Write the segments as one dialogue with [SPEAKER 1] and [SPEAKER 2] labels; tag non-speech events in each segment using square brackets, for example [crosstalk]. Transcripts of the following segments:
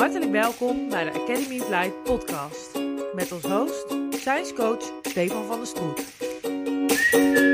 [SPEAKER 1] Hartelijk welkom bij de Academy of Light podcast. Met als host, science coach Stefan van der Stroet.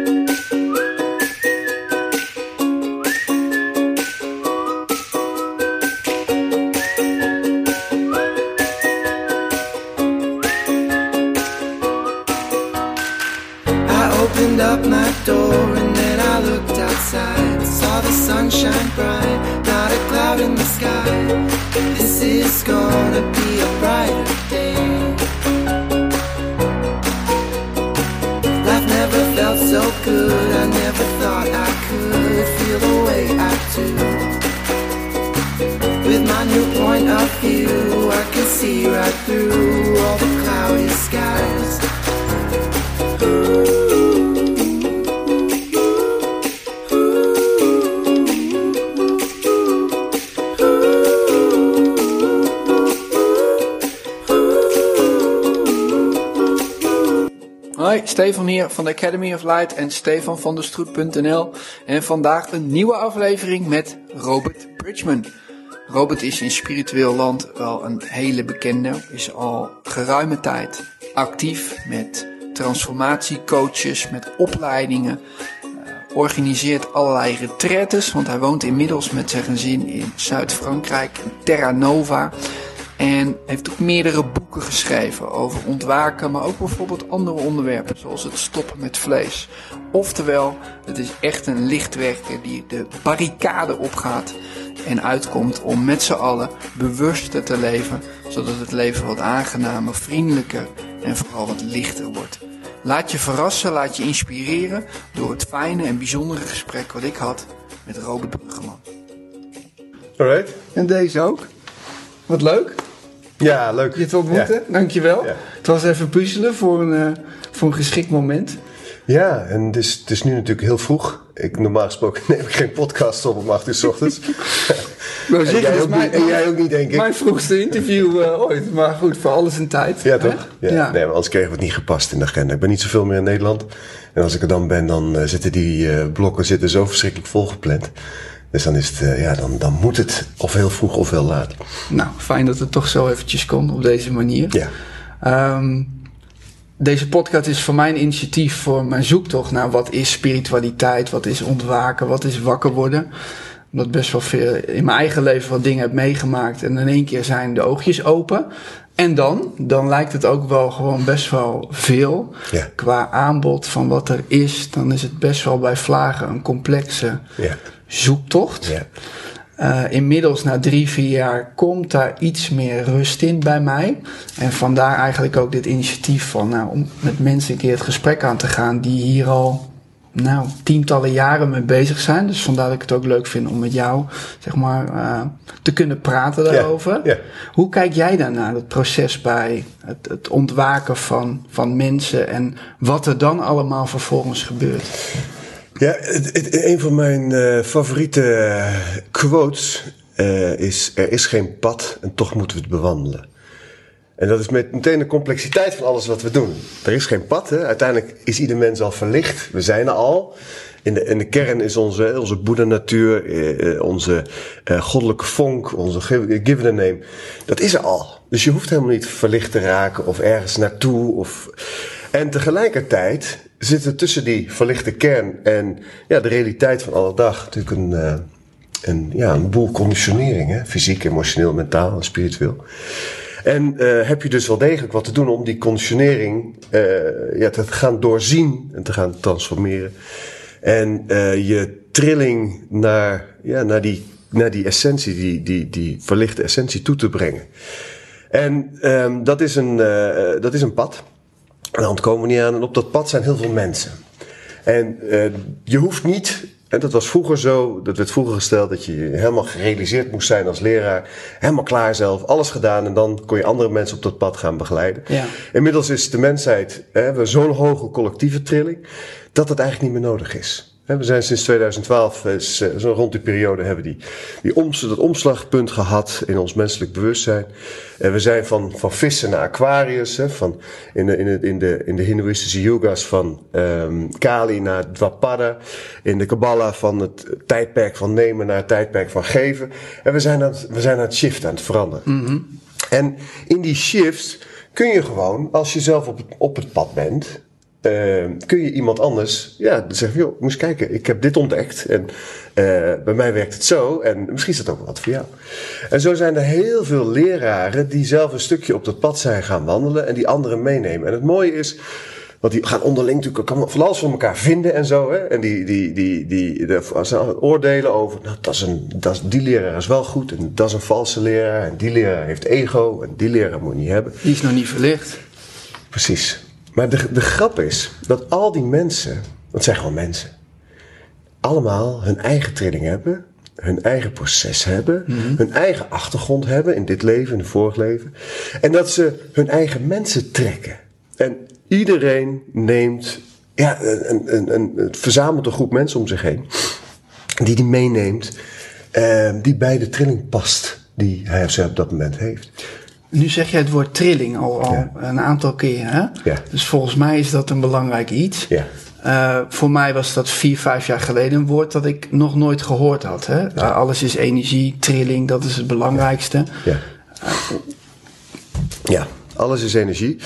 [SPEAKER 2] Van de Academy of Light en Stefan van de Stroet.nl. En vandaag een nieuwe aflevering met Robert Bridgman. Robert is in spiritueel land wel een hele bekende, is al geruime tijd actief met transformatiecoaches, met opleidingen, eh, organiseert allerlei retretes, want hij woont inmiddels met zijn gezin in Zuid-Frankrijk, Terra Nova. En heeft ook meerdere boeken geschreven over ontwaken, maar ook bijvoorbeeld andere onderwerpen, zoals het stoppen met vlees. Oftewel, het is echt een lichtwerker die de barricade opgaat en uitkomt om met z'n allen bewuster te leven, zodat het leven wat aangenamer, vriendelijker en vooral wat lichter wordt. Laat je verrassen, laat je inspireren door het fijne en bijzondere gesprek wat ik had met Robert Bruggeman.
[SPEAKER 3] Alright.
[SPEAKER 2] En deze ook. Wat leuk.
[SPEAKER 3] Ja, leuk.
[SPEAKER 2] Je te ontmoeten, dankjewel.
[SPEAKER 3] Ja.
[SPEAKER 2] Het was even puzzelen voor een, eh, voor een geschikt moment.
[SPEAKER 3] Ja, en het is, het is nu natuurlijk heel vroeg. Ik, normaal gesproken [laughs] neem ik geen podcast op om 8 uur 's ochtends. [laughs]
[SPEAKER 2] Nou,
[SPEAKER 3] en, jij ook
[SPEAKER 2] mijn,
[SPEAKER 3] niet, en jij ook niet, denk ik.
[SPEAKER 2] mijn vroegste interview eh, ooit. Maar goed, voor alles een tijd.
[SPEAKER 3] Ja, toch? Ja.
[SPEAKER 2] Ja.
[SPEAKER 3] Nee, maar anders kregen we het niet gepast in de agenda. Ik ben niet zoveel meer in Nederland. En als ik er dan ben, dan eh, zitten die blokken zitten zo verschrikkelijk volgepland. Dus dan, is het, eh, ja, dan, dan moet het of heel vroeg of heel laat.
[SPEAKER 2] Nou, fijn dat het toch zo eventjes kon op deze manier.
[SPEAKER 3] Ja.
[SPEAKER 2] Ehm, deze podcast is voor mij een initiatief voor mijn zoektocht naar wat is spiritualiteit, wat is ontwaken, wat is wakker worden. Omdat ik best wel veel in mijn eigen leven wat dingen heb meegemaakt en in één keer zijn de oogjes open. En dan, dan lijkt het ook wel gewoon best wel veel
[SPEAKER 3] Ja.
[SPEAKER 2] qua aanbod van wat er is. Dan is het best wel bij vlagen een complexe
[SPEAKER 3] Ja.
[SPEAKER 2] zoektocht.
[SPEAKER 3] Ja.
[SPEAKER 2] Eh, inmiddels na drie, vier jaar komt daar iets meer rust in bij mij. En vandaar eigenlijk ook dit initiatief van nou, om met mensen een keer het gesprek aan te gaan die hier al nou, tientallen jaren mee bezig zijn. Dus vandaar dat ik het ook leuk vind om met jou zeg maar, eh, te kunnen praten daarover. Hoe kijk jij daarnaar, het proces bij het, het ontwaken van, van mensen en wat er dan allemaal vervolgens gebeurt?
[SPEAKER 3] Ja, het, het- een van mijn eh, favoriete eh, quotes is: Er is geen pad en toch moeten we het bewandelen. En dat is met meteen de complexiteit van alles wat we doen. Er is geen pad, hè? uiteindelijk is ieder mens al verlicht. We zijn er al. In de, in de kern is onze, onze Boeddha-natuur, eh, onze eh, goddelijke vonk, onze gi- given name. Dat is er al. Dus je hoeft helemaal niet verlicht te raken of ergens naartoe. Of... En tegelijkertijd zit er tussen die verlichte kern en ja, de realiteit van alle dag natuurlijk een, eh, een, ja, een boel conditionering. Hè? Fysiek, emotioneel, mentaal en spiritueel. En eh, heb je dus wel degelijk wat te doen om die conditionering eh, ja, te gaan doorzien en te gaan transformeren. En eh, je trilling naar, ja, naar, die, naar die essentie, die, die, die verlichte essentie toe te brengen. En ehm, dat, is een, dat is een pad. Daar ontkomen we niet aan. En op dat pad zijn heel veel mensen. En je hoeft niet, en dat was vroeger zo, dat werd vroeger gesteld dat je helemaal gerealiseerd moest zijn als leraar. Helemaal klaar zelf, alles gedaan en dan kon je andere mensen op dat pad gaan begeleiden.
[SPEAKER 2] Ja.
[SPEAKER 3] Inmiddels is de mensheid, hè, we hebben zo'n hoge collectieve trilling, dat het eigenlijk niet meer nodig is. We zijn sinds 2012, is, eh, zo rond die periode, hebben we die, die dat omslagpunt gehad in ons menselijk bewustzijn. En we zijn van, van vissen naar Aquarius, hè, van in, de, in, de, in, de, in de Hindoeïstische yogas van ehm, Kali naar Dwapada. In de Kabbalah van het tijdperk van nemen naar het tijdperk van geven. En we zijn aan het, we zijn aan het shiften, aan het veranderen. En in die shifts kun je gewoon, als je zelf op het, op het pad bent, eh, kun je iemand anders, ja, zeggen joh, moest kijken, ik heb dit ontdekt en eh, bij mij werkt het zo en misschien is dat ook wel wat voor jou. En zo zijn er heel veel leraren die zelf een stukje op dat pad zijn gaan wandelen en die anderen meenemen. En het mooie is, want die gaan onderling natuurlijk van alles van elkaar vinden en zo. Hè? En die, die, die, die, ze oordelen over, nou, dat is een, dat is, die leraar is wel goed en dat is een valse leraar. En die leraar heeft ego en die leraar moet je niet hebben.
[SPEAKER 2] Die is nog niet verlicht.
[SPEAKER 3] Precies. Maar de, de grap is dat al die mensen, dat zijn gewoon mensen, allemaal hun eigen trilling hebben, hun eigen proces hebben, hun eigen achtergrond hebben in dit leven, in het vorig leven. En dat ze hun eigen mensen trekken. En iedereen neemt, ja, een, een, een, een verzamelt een groep mensen om zich heen, die die meeneemt, eh, die bij de trilling past die hij of zij op dat moment heeft.
[SPEAKER 2] Nu zeg jij het woord trilling al, al
[SPEAKER 3] Ja.
[SPEAKER 2] een aantal keer. Hè?
[SPEAKER 3] Ja.
[SPEAKER 2] Dus volgens mij is dat een belangrijk iets.
[SPEAKER 3] Ja.
[SPEAKER 2] Eh, voor mij was dat vier, vijf jaar geleden een woord dat ik nog nooit gehoord had. Hè? Eh, alles is energie, trilling, dat is het belangrijkste.
[SPEAKER 3] Ja. Ja, alles is energie.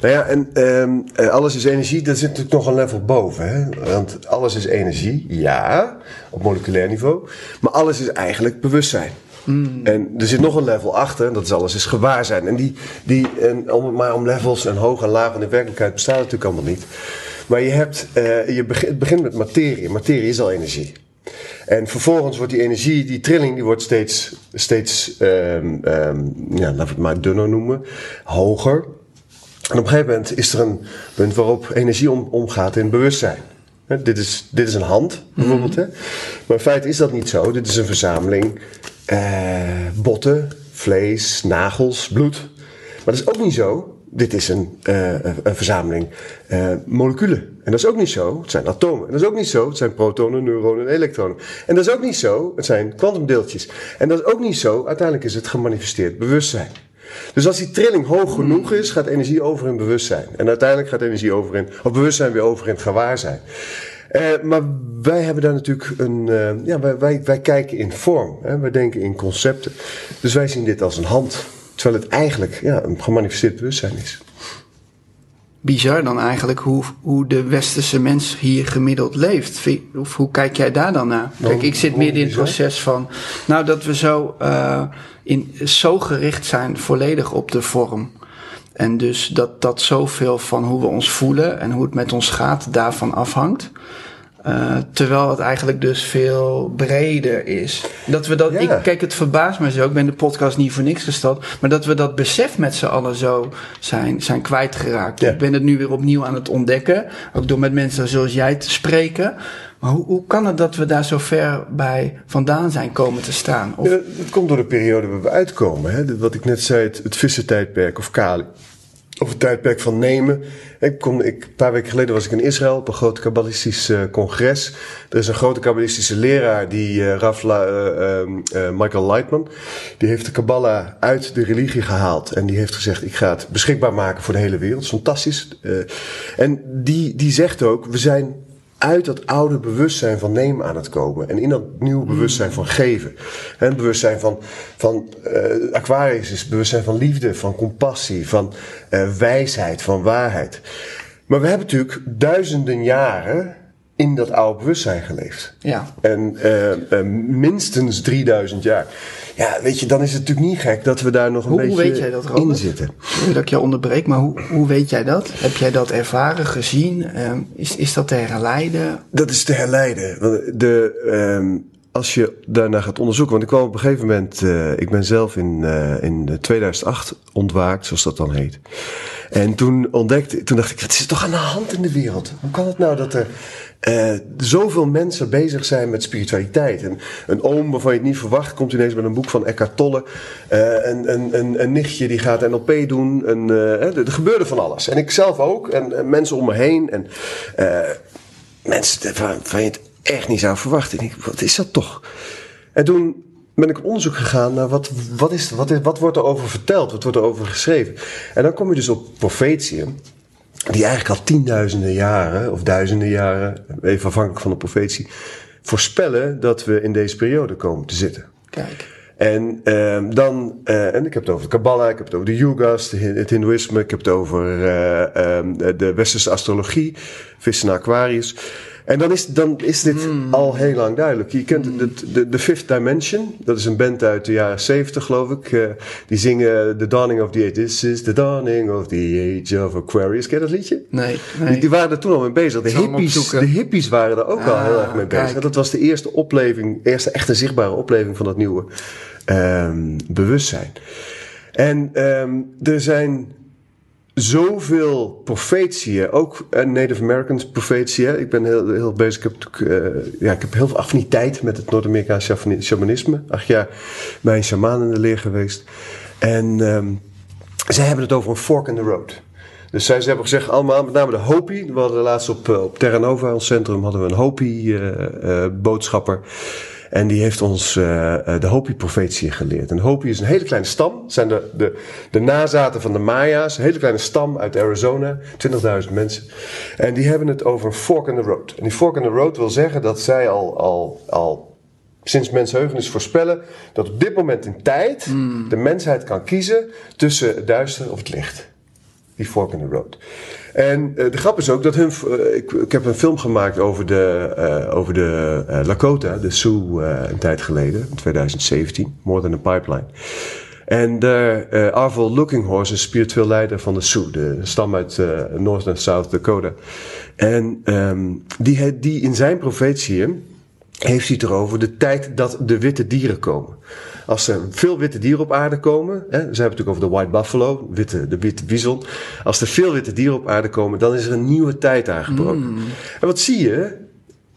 [SPEAKER 3] Nou ja, en ehm, eh, alles is energie, dat zit natuurlijk nog een level boven. Hè? Want alles is energie, ja, op moleculair niveau. Maar alles is eigenlijk bewustzijn. En er zit nog een level achter, en dat is alles is gewaarzijn. En die, die en om, maar om levels en hoog en laag in de werkelijkheid bestaat het natuurlijk allemaal niet. Maar je hebt, eh, je begint, het begint met materie. Materie is al energie. En vervolgens wordt die energie, die trilling, die wordt steeds, steeds ehm, ehm, ja, laten we het maar dunner noemen, hoger. En op een gegeven moment is er een punt waarop energie om, omgaat in bewustzijn. Dit, is, dit is een hand, bijvoorbeeld. Hè? Maar in feite is dat niet zo. Dit is een verzameling botten, vlees, nagels, bloed. Maar dat is ook niet zo. Dit is een, eh, een verzameling eh, moleculen. En dat is ook niet zo. Het zijn atomen. En dat is ook niet zo. Het zijn protonen, neuronen en elektronen. En dat is ook niet zo. Het zijn kwantumdeeltjes. En dat is ook niet zo. Uiteindelijk is het gemanifesteerd bewustzijn. Dus als die trilling hoog genoeg is, gaat energie over in bewustzijn. En uiteindelijk gaat energie over in, of bewustzijn weer over in het gewaarzijn. Eh, maar wij hebben daar natuurlijk een. eh, ja, wij, wij, wij kijken in vorm. Hè? Wij denken in concepten. Dus wij zien dit als een hand. Terwijl het eigenlijk ja, een gemanifesteerd bewustzijn is.
[SPEAKER 2] Bizar dan eigenlijk hoe, hoe de westerse mens hier gemiddeld leeft. Of hoe kijk jij daar dan naar? Kijk, ik zit midden in het proces van... Nou, dat we zo, eh, in, zo gericht zijn volledig op de vorm. En dus dat, dat zoveel van hoe we ons voelen en hoe het met ons gaat daarvan afhangt. Eh, terwijl het eigenlijk dus veel breder is. Dat we dat,
[SPEAKER 3] Ja.
[SPEAKER 2] ik, kijk, het verbaast me zo. Ik ben de podcast niet voor niks gestart. Maar dat we dat besef met z'n allen zo zijn, zijn kwijtgeraakt.
[SPEAKER 3] Ja.
[SPEAKER 2] Ik ben het nu weer opnieuw aan het ontdekken. Ook door met mensen zoals jij te spreken. Maar hoe, hoe kan het dat we daar zo ver bij vandaan zijn komen te staan? Of,
[SPEAKER 3] het komt door de periode waar we uitkomen. Hè? Wat ik net zei, het, vissentijdperk of Kali. Of het tijdperk van nemen. Ik kom, ik, een paar weken geleden was ik in Israël op een groot kabbalistisch eh, congres. Er is een grote kabbalistische leraar, die eh, Michael Lightman. Die heeft de Kabbalah uit de religie gehaald. En die heeft gezegd, ik ga het beschikbaar maken voor de hele wereld. Dat is fantastisch. En die, die zegt ook, we zijn uit dat oude bewustzijn van nemen aan het komen. En in dat nieuwe bewustzijn van geven. Het bewustzijn van, van eh, Aquarius is het bewustzijn van liefde, van compassie, van eh, wijsheid, van waarheid. Maar we hebben natuurlijk duizenden jaren in dat oude bewustzijn geleefd.
[SPEAKER 2] ja.
[SPEAKER 3] En eh, minstens 3000 jaar. Ja, weet je, dan is het natuurlijk niet gek dat we daar nog een
[SPEAKER 2] Hoe- hoe
[SPEAKER 3] beetje
[SPEAKER 2] weet jij dat,
[SPEAKER 3] in zitten.
[SPEAKER 2] Sorry dat ik je onderbreek, maar hoe, hoe weet jij dat? Heb jij dat ervaren, gezien? Ehm, is, is dat te herleiden?
[SPEAKER 3] Dat is te herleiden. Want De, ehm, als je daarna gaat onderzoeken. Want ik kwam op een gegeven moment. eh, ik ben zelf in, eh, in 2008 ontwaakt, zoals dat dan heet. En toen ontdekte toen dacht ik: wat is er toch aan de hand in de wereld? Hoe kan het nou dat er. eh, zoveel mensen bezig zijn met spiritualiteit. En een oom waarvan je het niet verwacht, komt ineens met een boek van Eckhart Tolle. Eh, een, een, een, een nichtje die gaat NLP doen. Een, eh, hè, er gebeurde van alles. En ik zelf ook. En, en mensen om me heen. En eh, mensen van, van je het echt niet zou verwachten. Ik denk, wat is dat toch? En toen ben ik op onderzoek gegaan naar wat, wat, is, wat, is, wat wordt er over verteld, wat wordt er over geschreven. En dan kom je dus op profetieën, die eigenlijk al tienduizenden jaren, of duizenden jaren, even afhankelijk van de profetie, voorspellen dat we in deze periode komen te zitten.
[SPEAKER 2] Kijk.
[SPEAKER 3] En ehm dan, eh, en ik heb het over de Kabbalah, ik heb het over de Yugas, het Hindoeïsme, ik heb het over eh, ehm, de westerse astrologie, vissen en Aquarius. En dan is, dan is dit al heel lang duidelijk. Je kent de, de, de Fifth Dimension, dat is een band uit de jaren 70 geloof ik. eh, die zingen The Dawning of the Age. This is the dawning of the age of Aquarius. Ken je dat liedje?
[SPEAKER 2] Nee,
[SPEAKER 3] Die,
[SPEAKER 2] nee.
[SPEAKER 3] die waren er toen al mee bezig. De hippies, de hippies waren er ook al
[SPEAKER 2] Ah,
[SPEAKER 3] heel erg mee bezig. En dat was de eerste opleving, eerste echte zichtbare opleving van dat nieuwe ehm, bewustzijn. En ehm, er zijn zoveel profetieën, ook eh, Native Americans profetieën. Ik ben heel, heel bezig, ik heb, eh, ja, ik heb heel veel affiniteit met het Noord-Amerikaans shamani- shamanisme. Acht jaar bij een shaman in de leer geweest. En ehm, zij hebben het over een fork in the road. Dus zij ze hebben gezegd, allemaal, met name de Hopi. We hadden laatst op, eh, op Terra Nova, ons centrum, hadden we een Hopi-boodschapper. En die heeft ons eh, eh, de Hopi-profetie geleerd. En Hopi is een hele kleine stam. Het zijn de, de, de nazaten van de Maya's. Een hele kleine stam uit Arizona. 20.000 mensen. En die hebben het over een fork in the road. En die fork in the road wil zeggen dat zij al, al, al sinds mensheugenis voorspellen dat op dit moment in tijd de mensheid kan kiezen tussen het duister of het licht. Die fork in the road. En eh, de grap is ook dat hun. eh, ik, ik heb een film gemaakt over de, eh, over de Lakota, de Sioux, een tijd geleden, in 2017, More Than a Pipeline. En eh Arvel Looking Horse is spiritueel leider van de Sioux, de stam uit North en South Dakota. En ehm, die, die in zijn profetieën heeft hij het erover de tijd dat de witte dieren komen. Als er veel witte dieren op aarde komen, hè, ze hebben het natuurlijk over de white buffalo, witte, de witte bison. Als er veel witte dieren op aarde komen, dan is er een nieuwe tijd aangebroken. En wat zie je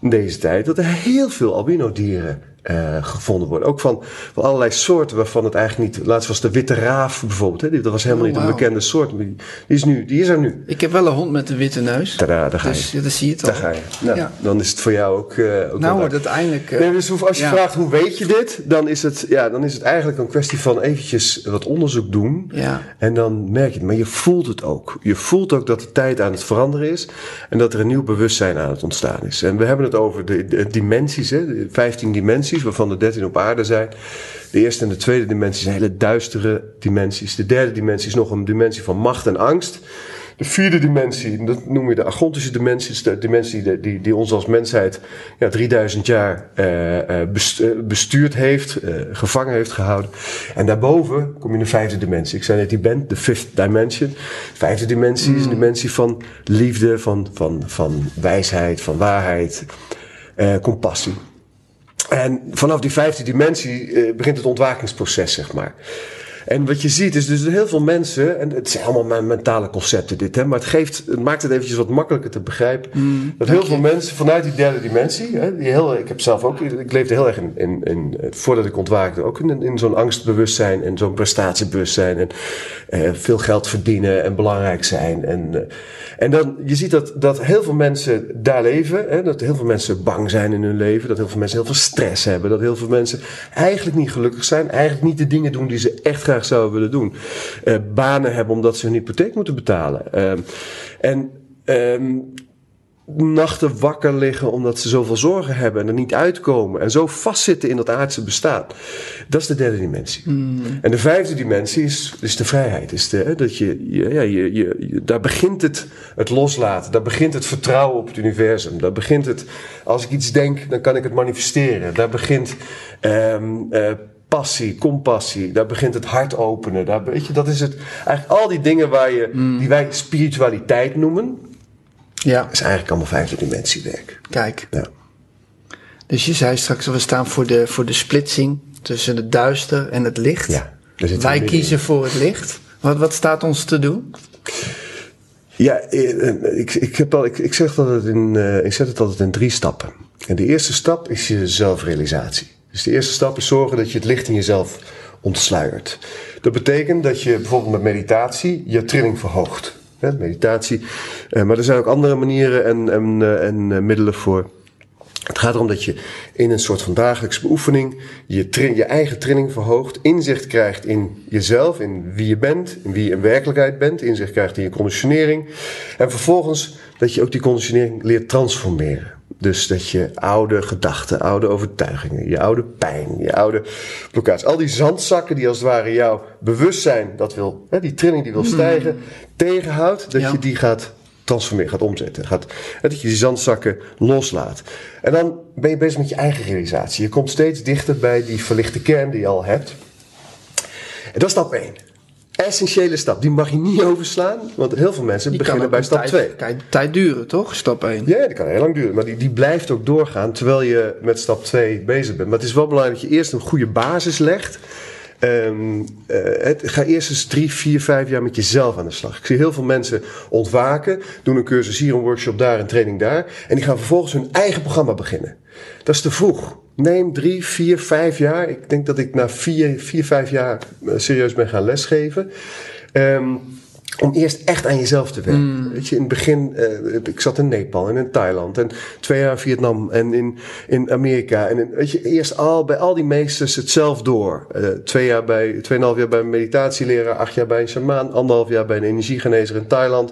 [SPEAKER 3] in deze tijd? Dat er heel veel albino dieren eh, gevonden worden. Ook van, van allerlei soorten waarvan het eigenlijk niet... Laatst was de witte raaf bijvoorbeeld. Hè, die- dat was helemaal
[SPEAKER 2] Oh,
[SPEAKER 3] niet een bekende soort. Die, is, nu, die is er nu.
[SPEAKER 2] Ik heb wel een hond met een witte neus.
[SPEAKER 3] Daar ga je.
[SPEAKER 2] Dus ja, dat zie je het al.
[SPEAKER 3] Daar ga je. Nou,
[SPEAKER 2] Ja.
[SPEAKER 3] Dan is het voor jou ook... eh ook
[SPEAKER 2] Nou wordt het eindelijk... eh,
[SPEAKER 3] Nee, dus als je
[SPEAKER 2] ja.
[SPEAKER 3] vraagt hoe weet je dit, dan is, het, ja, dan is het eigenlijk een kwestie van eventjes wat onderzoek doen.
[SPEAKER 2] Ja.
[SPEAKER 3] En dan merk je het. Maar je voelt het ook. Je voelt ook dat de tijd aan het veranderen is. En dat er een nieuw bewustzijn aan het ontstaan is. En we hebben het over de, de dimensies, hè, de 15 dimensies, waarvan de 13 op aarde zijn. De eerste en de tweede dimensie zijn hele duistere dimensies. De derde dimensie is nog een dimensie van macht en angst. De vierde dimensie, dat noem je de agontische dimensie, is de dimensie die, die, die ons als mensheid ja, 3000 jaar eh, eh, eh, bestuurd heeft, eh, gevangen heeft gehouden. En daarboven kom je in de vijfde dimensie. Ik zei net, die bent de fifth dimension. De vijfde dimensie is een dimensie van liefde, van, van, van wijsheid, van waarheid, eh, compassie. En vanaf die vijfde dimensie eh, begint het ontwakingsproces, zeg maar. En wat je ziet is dus dat heel veel mensen, en het zijn allemaal mijn mentale concepten dit, hè, maar het, geeft, het maakt het eventjes wat makkelijker te begrijpen. dat heel veel mensen vanuit die derde dimensie, hè, die heel, ik heb zelf ook, ik leefde heel erg in, in, in voordat ik ontwaakte, ook in, in zo'n angstbewustzijn en zo'n prestatiebewustzijn en eh, veel geld verdienen en belangrijk zijn. En, eh, en dan, je ziet dat, dat heel veel mensen daar leven, hè, dat heel veel mensen bang zijn in hun leven, dat heel veel mensen heel veel stress hebben, dat heel veel mensen eigenlijk niet gelukkig zijn, eigenlijk niet de dingen doen die ze echt graag zouden willen doen. Eh, banen hebben omdat ze hun hypotheek moeten betalen. Ehm, en ehm, nachten wakker liggen omdat ze zoveel zorgen hebben en er niet uitkomen. En zo vastzitten in dat aardse bestaan. Dat is de derde dimensie. En de vijfde dimensie is, is de vrijheid. Is de, dat je, ja, je, je, je- daar begint het, het loslaten. Daar begint het vertrouwen op het universum. Daar begint het, als ik iets denk, dan kan ik het manifesteren. Daar begint eh, passie, compassie. Daar begint het hart openen. Daar, weet je, dat is het. Eigenlijk al die dingen waar je, die wij spiritualiteit noemen,
[SPEAKER 2] Ja,
[SPEAKER 3] is eigenlijk allemaal vijfde dimensiewerk.
[SPEAKER 2] kijk.
[SPEAKER 3] Ja.
[SPEAKER 2] Dus je zei straks, we staan voor de, voor de splitsing tussen het duister en het licht.
[SPEAKER 3] Ja,
[SPEAKER 2] Wij kiezen voor het licht. Wat, wat staat ons te doen?
[SPEAKER 3] Ja, eh, eh, ik, ik, heb al, ik, ik, zeg dat het in, eh, ik zet het altijd in drie stappen. En de eerste stap is je zelfrealisatie. Dus de eerste stap is zorgen dat je het licht in jezelf ontsluiert. Dat betekent dat je bijvoorbeeld met meditatie je trilling verhoogt. Hè, meditatie. Eh, maar er zijn ook andere manieren en, en, eh, en eh, middelen voor. Het gaat erom dat je in een soort van dagelijkse beoefening je, je eigen training verhoogt, inzicht krijgt in jezelf, in wie je bent, in wie je in werkelijkheid bent, inzicht krijgt in je conditionering. En vervolgens dat je ook die conditionering leert transformeren. Dus dat je oude gedachten, oude overtuigingen, je oude pijn, je oude blokkades, al die zandzakken die als het ware jouw bewustzijn, dat wil, hè, die trilling die wil stijgen, tegenhoudt, dat
[SPEAKER 2] Ja.
[SPEAKER 3] je die gaat transformeren, gaat omzetten. Gaat, hè, dat je die zandzakken loslaat. En dan ben je bezig met je eigen realisatie. Je komt steeds dichter bij die verlichte kern die je al hebt. En dat is stap 1. Essentiële stap, die mag je niet [laughs] overslaan, want heel veel mensen
[SPEAKER 2] Die
[SPEAKER 3] beginnen bij stap
[SPEAKER 2] tijd,
[SPEAKER 3] 2.
[SPEAKER 2] Kan tijd duren, toch? Stap 1.
[SPEAKER 3] Ja, die kan heel lang duren. Maar die, die blijft ook doorgaan terwijl je met stap 2 bezig bent. Maar het is wel belangrijk dat je eerst een goede basis legt. Ehm, eh, het, ga eerst eens drie, vier, vijf jaar met jezelf aan de slag. Ik zie heel veel mensen ontwaken, doen een cursus hier, een workshop daar, een training daar. En die gaan vervolgens hun eigen programma beginnen. Dat is te vroeg. Neem drie, vier, vijf jaar. Ik denk dat ik na vier, vier vijf jaar eh, serieus ben gaan lesgeven. Ehm, om eerst echt aan jezelf te werken. Weet je, in het begin, eh, ik zat in Nepal en in Thailand en twee jaar in Vietnam en in, in Amerika. En in, weet je, eerst al bij al die meesters het zelf door. Eh, twee jaar bij, tweeënhalf jaar bij een meditatieleraar, acht jaar bij een shamaan, anderhalf jaar bij een energiegenezer in Thailand.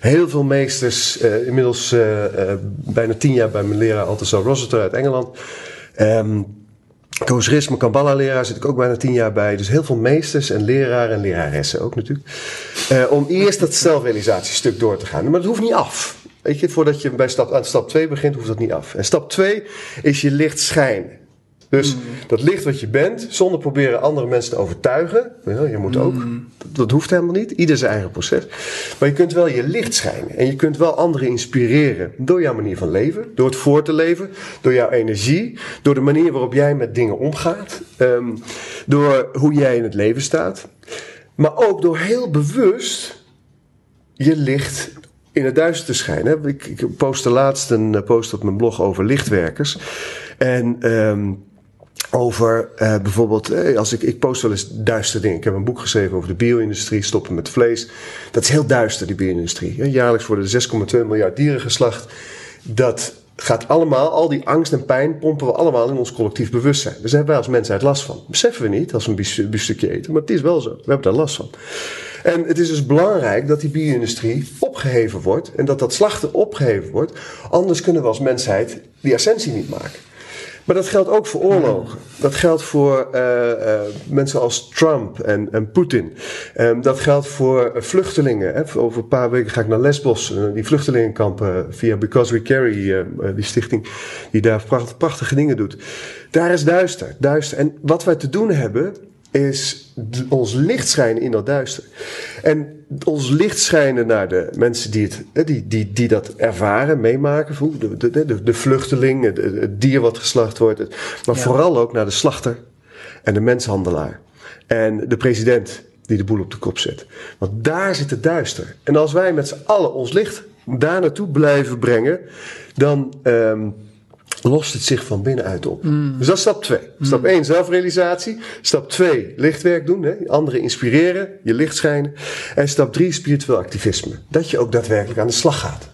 [SPEAKER 3] Heel veel meesters, inmiddels bijna tien jaar bij mijn leraar Althusser Rossiter uit Engeland. Ehm Koosrisme, Kabbalah-leraar zit ik ook bijna tien jaar bij. Dus heel veel meesters en leraren en leraressen ook natuurlijk. Eh, om eerst dat zelfrealisatiestuk door te gaan. Maar dat hoeft niet af. Weet je, voordat je bij stap, aan stap 2 begint, hoeft dat niet af. En stap 2 is je licht schijnen. Dus dat licht wat je bent, zonder proberen andere mensen te overtuigen. Je moet ook. Dat, dat hoeft helemaal niet. Ieder zijn eigen proces. Maar je kunt wel je licht schijnen. En je kunt wel anderen inspireren. Door jouw manier van leven. Door het voor te leven. Door jouw energie. Door de manier waarop jij met dingen omgaat. ehm, door hoe jij in het leven staat. Maar ook door heel bewust je licht in het duister te schijnen. Ik, ik postte laatst een eh, post op mijn blog over lichtwerkers. En ehm, over eh, bijvoorbeeld, eh, als ik, ik post wel eens duistere dingen. Ik heb een boek geschreven over de bio-industrie, stoppen met vlees. Dat is heel duister, die bio-industrie. Jaarlijks worden er 6,2 miljard dieren geslacht. Dat gaat allemaal, al die angst en pijn pompen we allemaal in ons collectief bewustzijn. Dus daar hebben wij als mensheid last van. Beseffen we niet als we een bief- biefstukje eten, maar het is wel zo. We hebben daar last van. En het is dus belangrijk dat die bio-industrie opgeheven wordt en dat dat slachten opgeheven wordt. Anders kunnen we als mensheid die essentie niet maken. Maar dat geldt ook voor oorlogen. Dat geldt voor eh, mensen als Trump en, en Poetin. Ehm, dat geldt voor eh, vluchtelingen. Hè. Over een paar weken ga ik naar Lesbos, die vluchtelingenkampen via Because We Carry, die stichting die daar pracht- prachtige dingen doet. Daar is duister, duister. En wat wij te doen hebben, is ons licht schijnen in dat duister. En ons licht schijnen naar de mensen die, het, hè, die, die, die dat ervaren, meemaken. De, de, de, de vluchteling, het, het dier wat geslacht wordt. Maar vooral ook naar de slachter en de menshandelaar. En de president die de boel op de kop zet. Want daar zit het duister. En als wij met z'n allen ons licht daar naartoe blijven brengen, dan ehm, lost het zich van binnenuit op. Dus dat is stap 2. Stap 1, zelfrealisatie. Stap 2, lichtwerk doen. Hè? Anderen inspireren, je licht schijnen. En stap 3, spiritueel activisme. Dat je ook daadwerkelijk aan de slag gaat.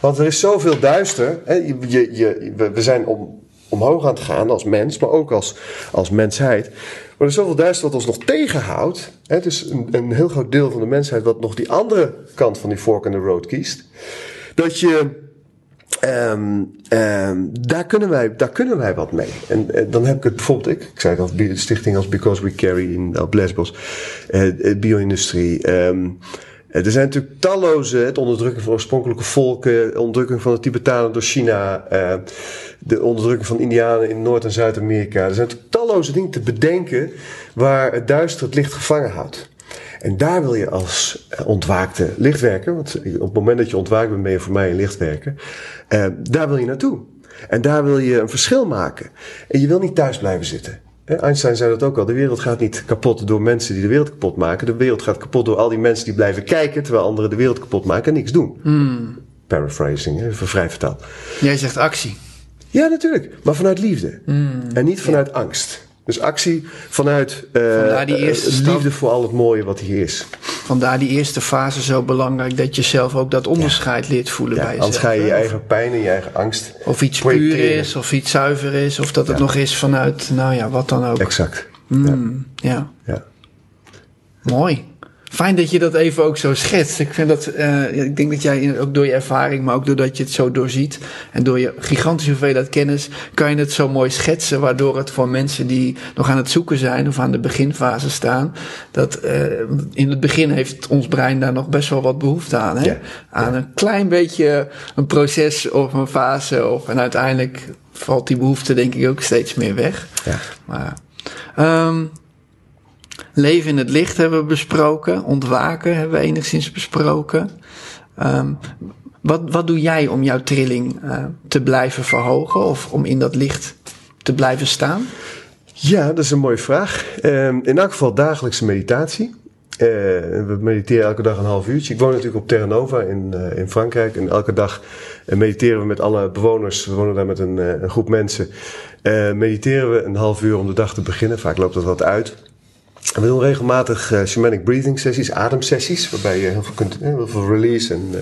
[SPEAKER 3] Want er is zoveel duister. Hè? Je, je, je- we- zijn om, omhoog aan het gaan als mens, maar ook als, als mensheid. Maar er is zoveel duister wat ons nog tegenhoudt. Hè? Het is een, een heel groot deel van de mensheid wat nog die andere kant van die fork in the road kiest. Dat je Ehm, ehm, daar, kunnen wij, daar kunnen wij wat mee. En eh, dan heb ik het bijvoorbeeld, ik, ik zei al, bi- stichting als Because We Carry in, op Lesbos, eh, bio-industrie. eh, er zijn natuurlijk talloze, het onderdrukken van oorspronkelijke volken, onderdrukking van de Tibetanen door China, de onderdrukking van Indianen in Noord- en Zuid-Amerika. Er zijn natuurlijk talloze dingen te bedenken waar het duister het licht gevangen houdt. En daar wil je als eh, ontwaakte lichtwerker, want op het moment dat je ontwaakt bent, ben je voor mij een lichtwerker. eh, daar wil je naartoe. En daar wil je een verschil maken. En je wil niet thuis blijven zitten. Hè, Einstein zei dat ook al. De wereld gaat niet kapot door mensen die de wereld kapot maken. De wereld gaat kapot door al die mensen die blijven kijken, terwijl anderen de wereld kapot maken en niks doen. Paraphrasing, hè, even vrij vertaald.
[SPEAKER 2] Jij zegt actie.
[SPEAKER 3] Ja, natuurlijk. Maar vanuit liefde. En niet vanuit angst. Dus actie vanuit eh,
[SPEAKER 2] Vandaar die eerste
[SPEAKER 3] eh, liefde voor al het mooie wat hier is.
[SPEAKER 2] Vandaar die eerste fase zo belangrijk dat je zelf ook dat onderscheid leert voelen
[SPEAKER 3] Ja,
[SPEAKER 2] bij jezelf.
[SPEAKER 3] anders ga je je eigen pijn en je eigen angst.
[SPEAKER 2] Of iets puur is, of iets zuiver is, of dat het
[SPEAKER 3] Ja.
[SPEAKER 2] nog is vanuit, nou ja, wat dan ook.
[SPEAKER 3] Exact.
[SPEAKER 2] Mm, ja.
[SPEAKER 3] Ja.
[SPEAKER 2] Mooi. Fijn dat je dat even ook zo schetst. Ik, vind dat, eh, ik denk dat jij ook door je ervaring, maar ook doordat je het zo doorziet en door je gigantische hoeveelheid kennis, kan je het zo mooi schetsen. Waardoor het voor mensen die nog aan het zoeken zijn of aan de beginfase staan, dat eh, in het begin heeft ons brein daar nog best wel wat behoefte aan. Hè?
[SPEAKER 3] Ja.
[SPEAKER 2] Aan een klein beetje een proces of een fase. Of, en uiteindelijk valt die behoefte denk ik ook steeds meer weg.
[SPEAKER 3] Ja.
[SPEAKER 2] Maar, ehm, leven in het licht hebben we besproken. Ontwaken hebben we enigszins besproken. Ehm, wat, wat doe jij om jouw trilling eh, te blijven verhogen? Of om in dat licht te blijven staan?
[SPEAKER 3] Ja, dat is een mooie vraag. Ehm, in elk geval dagelijkse meditatie. Eh, we mediteren elke dag een half uurtje. Ik woon natuurlijk op Terra Nova in, eh, in Frankrijk. En elke dag mediteren we met alle bewoners. We wonen daar met een, een groep mensen. Mediteren we een half uur om de dag te beginnen. Vaak loopt dat wat uit. We doen regelmatig eh, shamanic breathing sessies, ademsessies. Waarbij je heel veel kunt, eh, heel veel release en eh,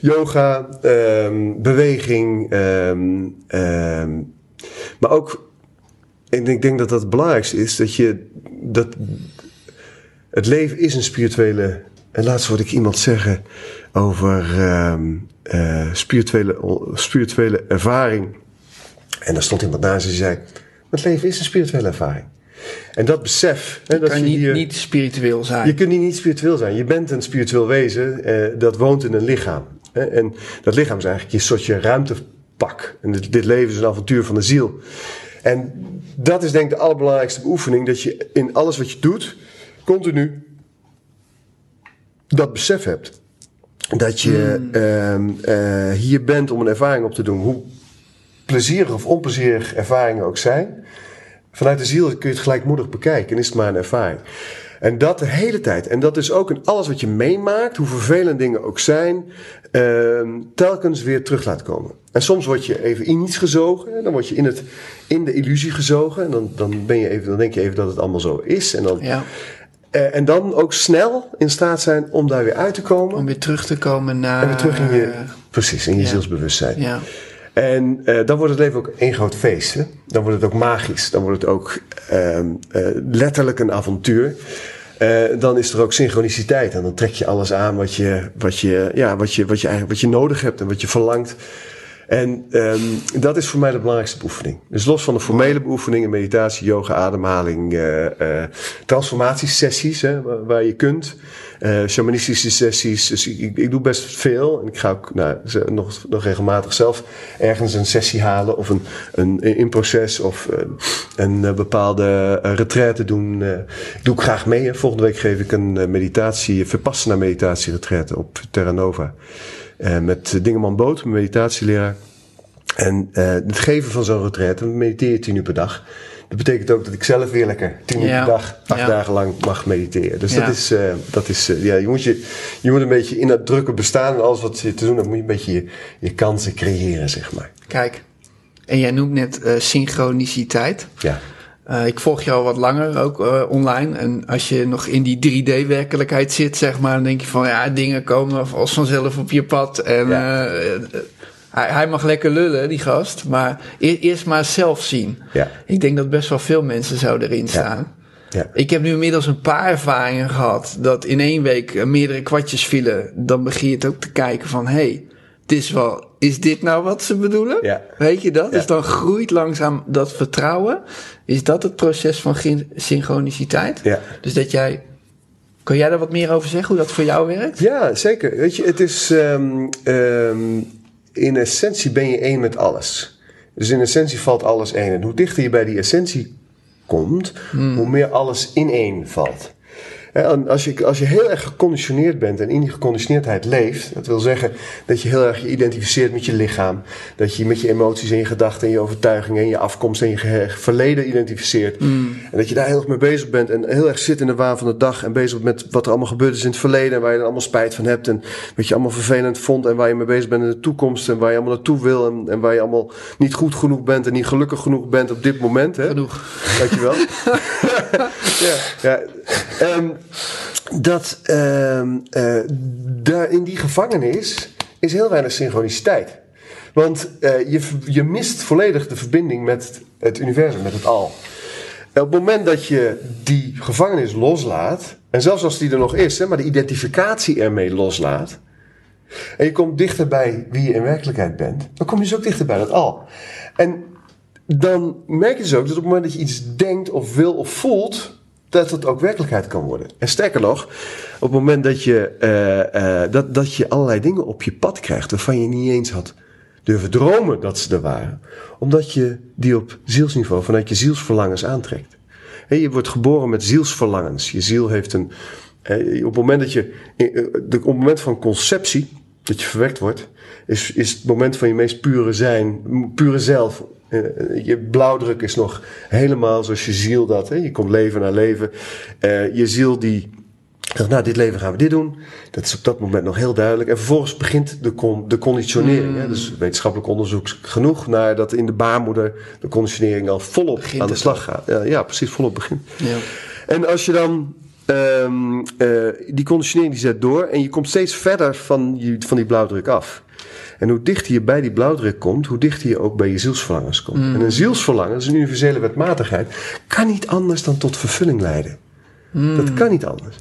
[SPEAKER 3] yoga, ehm, beweging. ehm, ehm, maar ook en ik denk dat dat het belangrijkste is, dat je dat het leven is een spirituele. En laatst hoorde ik iemand zeggen over spirituele, spirituele ervaring. En daar stond iemand naast en die zei: Het leven is een spirituele ervaring. En dat besef. Hè, dat
[SPEAKER 2] kan
[SPEAKER 3] je
[SPEAKER 2] niet,
[SPEAKER 3] hier-
[SPEAKER 2] niet spiritueel zijn.
[SPEAKER 3] je kunt niet, spiritueel zijn. Je bent een spiritueel wezen eh, dat woont in een lichaam. Hè? En dat lichaam is eigenlijk je soortje ruimtepak. En dit, dit leven is een avontuur van de ziel. En dat is denk ik de allerbelangrijkste beoefening. Dat je in alles wat je doet, continu dat besef hebt. Dat je ehm, eh, hier bent om een ervaring op te doen. Hoe plezierig of onplezierig ervaringen ook zijn. Vanuit de ziel kun je het gelijkmoedig bekijken en is het maar een ervaring. En dat de hele tijd. En dat is ook in alles wat je meemaakt, hoe vervelend dingen ook zijn, ehm, telkens weer terug laat komen. En soms word je even in iets gezogen, en dan word je in, het, in de illusie gezogen. En dan, dan, ben je even, dan denk je even dat het allemaal zo is. En dan,
[SPEAKER 2] Ja,
[SPEAKER 3] eh, en dan ook snel in staat zijn om daar weer uit te komen.
[SPEAKER 2] om weer terug te komen naar...
[SPEAKER 3] en weer terug in je, precies, in je
[SPEAKER 2] ja.
[SPEAKER 3] zielsbewustzijn.
[SPEAKER 2] Ja,
[SPEAKER 3] En eh, dan wordt het leven ook één groot feest. Hè? Dan wordt het ook magisch. Dan wordt het ook ehm, eh, letterlijk een avontuur. Eh, dan is er ook synchroniciteit. En dan trek je alles aan wat je, wat je, ja, wat je, wat je, eigenlijk, wat je nodig hebt en wat je verlangt. En ehm, dat is voor mij de belangrijkste beoefening. Dus los van de formele beoefeningen, meditatie, yoga, ademhaling, transformatiesessies, hè, waar je kunt. Eh, shamanistische sessies. Dus ik, ik, ik doe best veel. En ik ga ook nou, nog, nog regelmatig zelf ergens een sessie halen. Of een, een, in proces. Of eh, een eh, bepaalde uh, retraite doen. eh. ik doe ook graag mee. hè. Volgende week geef ik een eh, meditatie, Vipassana meditatie retraite op Terra Nova. Eh, met Dingeman Boot, mijn meditatieleraar. En eh, het geven van zo'n retraite, dan mediteer je tien uur per dag. Dat betekent ook dat ik zelf weer lekker tien uur per dag, acht dagen lang mag mediteren. Dus dat is, eh, dat is eh, ja, je moet, je, je moet een beetje in dat drukke bestaan en alles wat je te doen hebt, moet je een beetje je, je kansen creëren, zeg maar.
[SPEAKER 2] kijk. En jij noemt net eh, synchroniciteit.
[SPEAKER 3] Ja,
[SPEAKER 2] ik volg jou al wat langer ook online. En als je nog in die 3D-werkelijkheid zit, zeg maar, dan denk je van ja, dingen komen als vanzelf op je pad. En
[SPEAKER 3] Ja.
[SPEAKER 2] Hij, hij mag lekker lullen, die gast. Maar e- eerst maar zelf zien.
[SPEAKER 3] ja,
[SPEAKER 2] Ik denk dat best wel veel mensen zo erin staan.
[SPEAKER 3] ja.
[SPEAKER 2] Ik heb nu inmiddels een paar ervaringen gehad dat in één week eh, meerdere kwartjes vielen. Dan begin je het ook te kijken van, hé, hey, is wel, is dit nou wat ze bedoelen?
[SPEAKER 3] Ja.
[SPEAKER 2] Weet je dat?
[SPEAKER 3] Ja.
[SPEAKER 2] Dus dan groeit langzaam dat vertrouwen. Is dat het proces van synchroniciteit?
[SPEAKER 3] ja.
[SPEAKER 2] Dus dat jij, kan jij daar wat meer over zeggen, hoe dat voor jou werkt?
[SPEAKER 3] Ja, zeker. Weet je, het is. ehm, ehm, in essentie ben je één met alles. Dus in essentie valt alles één. En hoe dichter je bij die essentie komt, hoe meer alles in één valt. En als, je, als je heel erg geconditioneerd bent en in die geconditioneerdheid leeft, dat wil zeggen dat je heel erg je identificeert met je lichaam, dat je met je emoties en je gedachten en je overtuigingen en je afkomst en je verleden identificeert. En dat je daar heel erg mee bezig bent en heel erg zit in de waan van de dag en bezig bent met wat er allemaal gebeurd is in het verleden en waar je dan allemaal spijt van hebt en wat je allemaal vervelend vond en waar je mee bezig bent in de toekomst en waar je allemaal naartoe wil en, en waar je allemaal niet goed genoeg bent en niet gelukkig genoeg bent op dit moment. Hè?
[SPEAKER 2] Genoeg.
[SPEAKER 3] Dankjewel. [laughs] [laughs] ja. Ehm, dat ehm, eh, daar in die gevangenis is heel weinig synchroniciteit. Want eh, je, je mist volledig de verbinding met het universum, met het al. En op het moment dat je die gevangenis loslaat, en zelfs als die er nog is, hè, maar de identificatie ermee loslaat, en je komt dichter bij wie je in werkelijkheid bent, dan kom je dus ook dichter bij dat al. En dan merk je dus ook dat op het moment dat je iets denkt of wil of voelt, dat het ook werkelijkheid kan worden. En sterker nog, op het moment dat je, eh, eh, dat, dat je allerlei dingen op je pad krijgt waarvan je niet eens had durven dromen dat ze er waren, omdat je die op zielsniveau, vanuit je zielsverlangens aantrekt. Je wordt geboren met zielsverlangens. Je ziel heeft een. eh, op het moment dat je. Op het moment van conceptie, dat je verwekt wordt, is, is het moment van je meest pure zijn, pure zelf. Eh, Je blauwdruk is nog helemaal zoals je ziel dat. Hè? Je komt leven na leven. Eh, je ziel die zegt, nou, dit leven gaan we dit doen. Dat is op dat moment nog heel duidelijk. En vervolgens begint de, con- de conditionering. Hè? Dus wetenschappelijk onderzoek genoeg naar dat in de baarmoeder de conditionering al volop
[SPEAKER 2] Begint
[SPEAKER 3] aan de slag gaat. Ja, ja, precies, volop begint.
[SPEAKER 2] Ja.
[SPEAKER 3] En als je dan ehm, eh, die conditionering die zet door en je komt steeds verder van, je, van die blauwdruk af. En hoe dichter je bij die blauwdruk komt, hoe dichter je ook bij je zielsverlangens komt. En een zielsverlangen, dat is een universele wetmatigheid, kan niet anders dan tot vervulling leiden. Dat kan niet anders.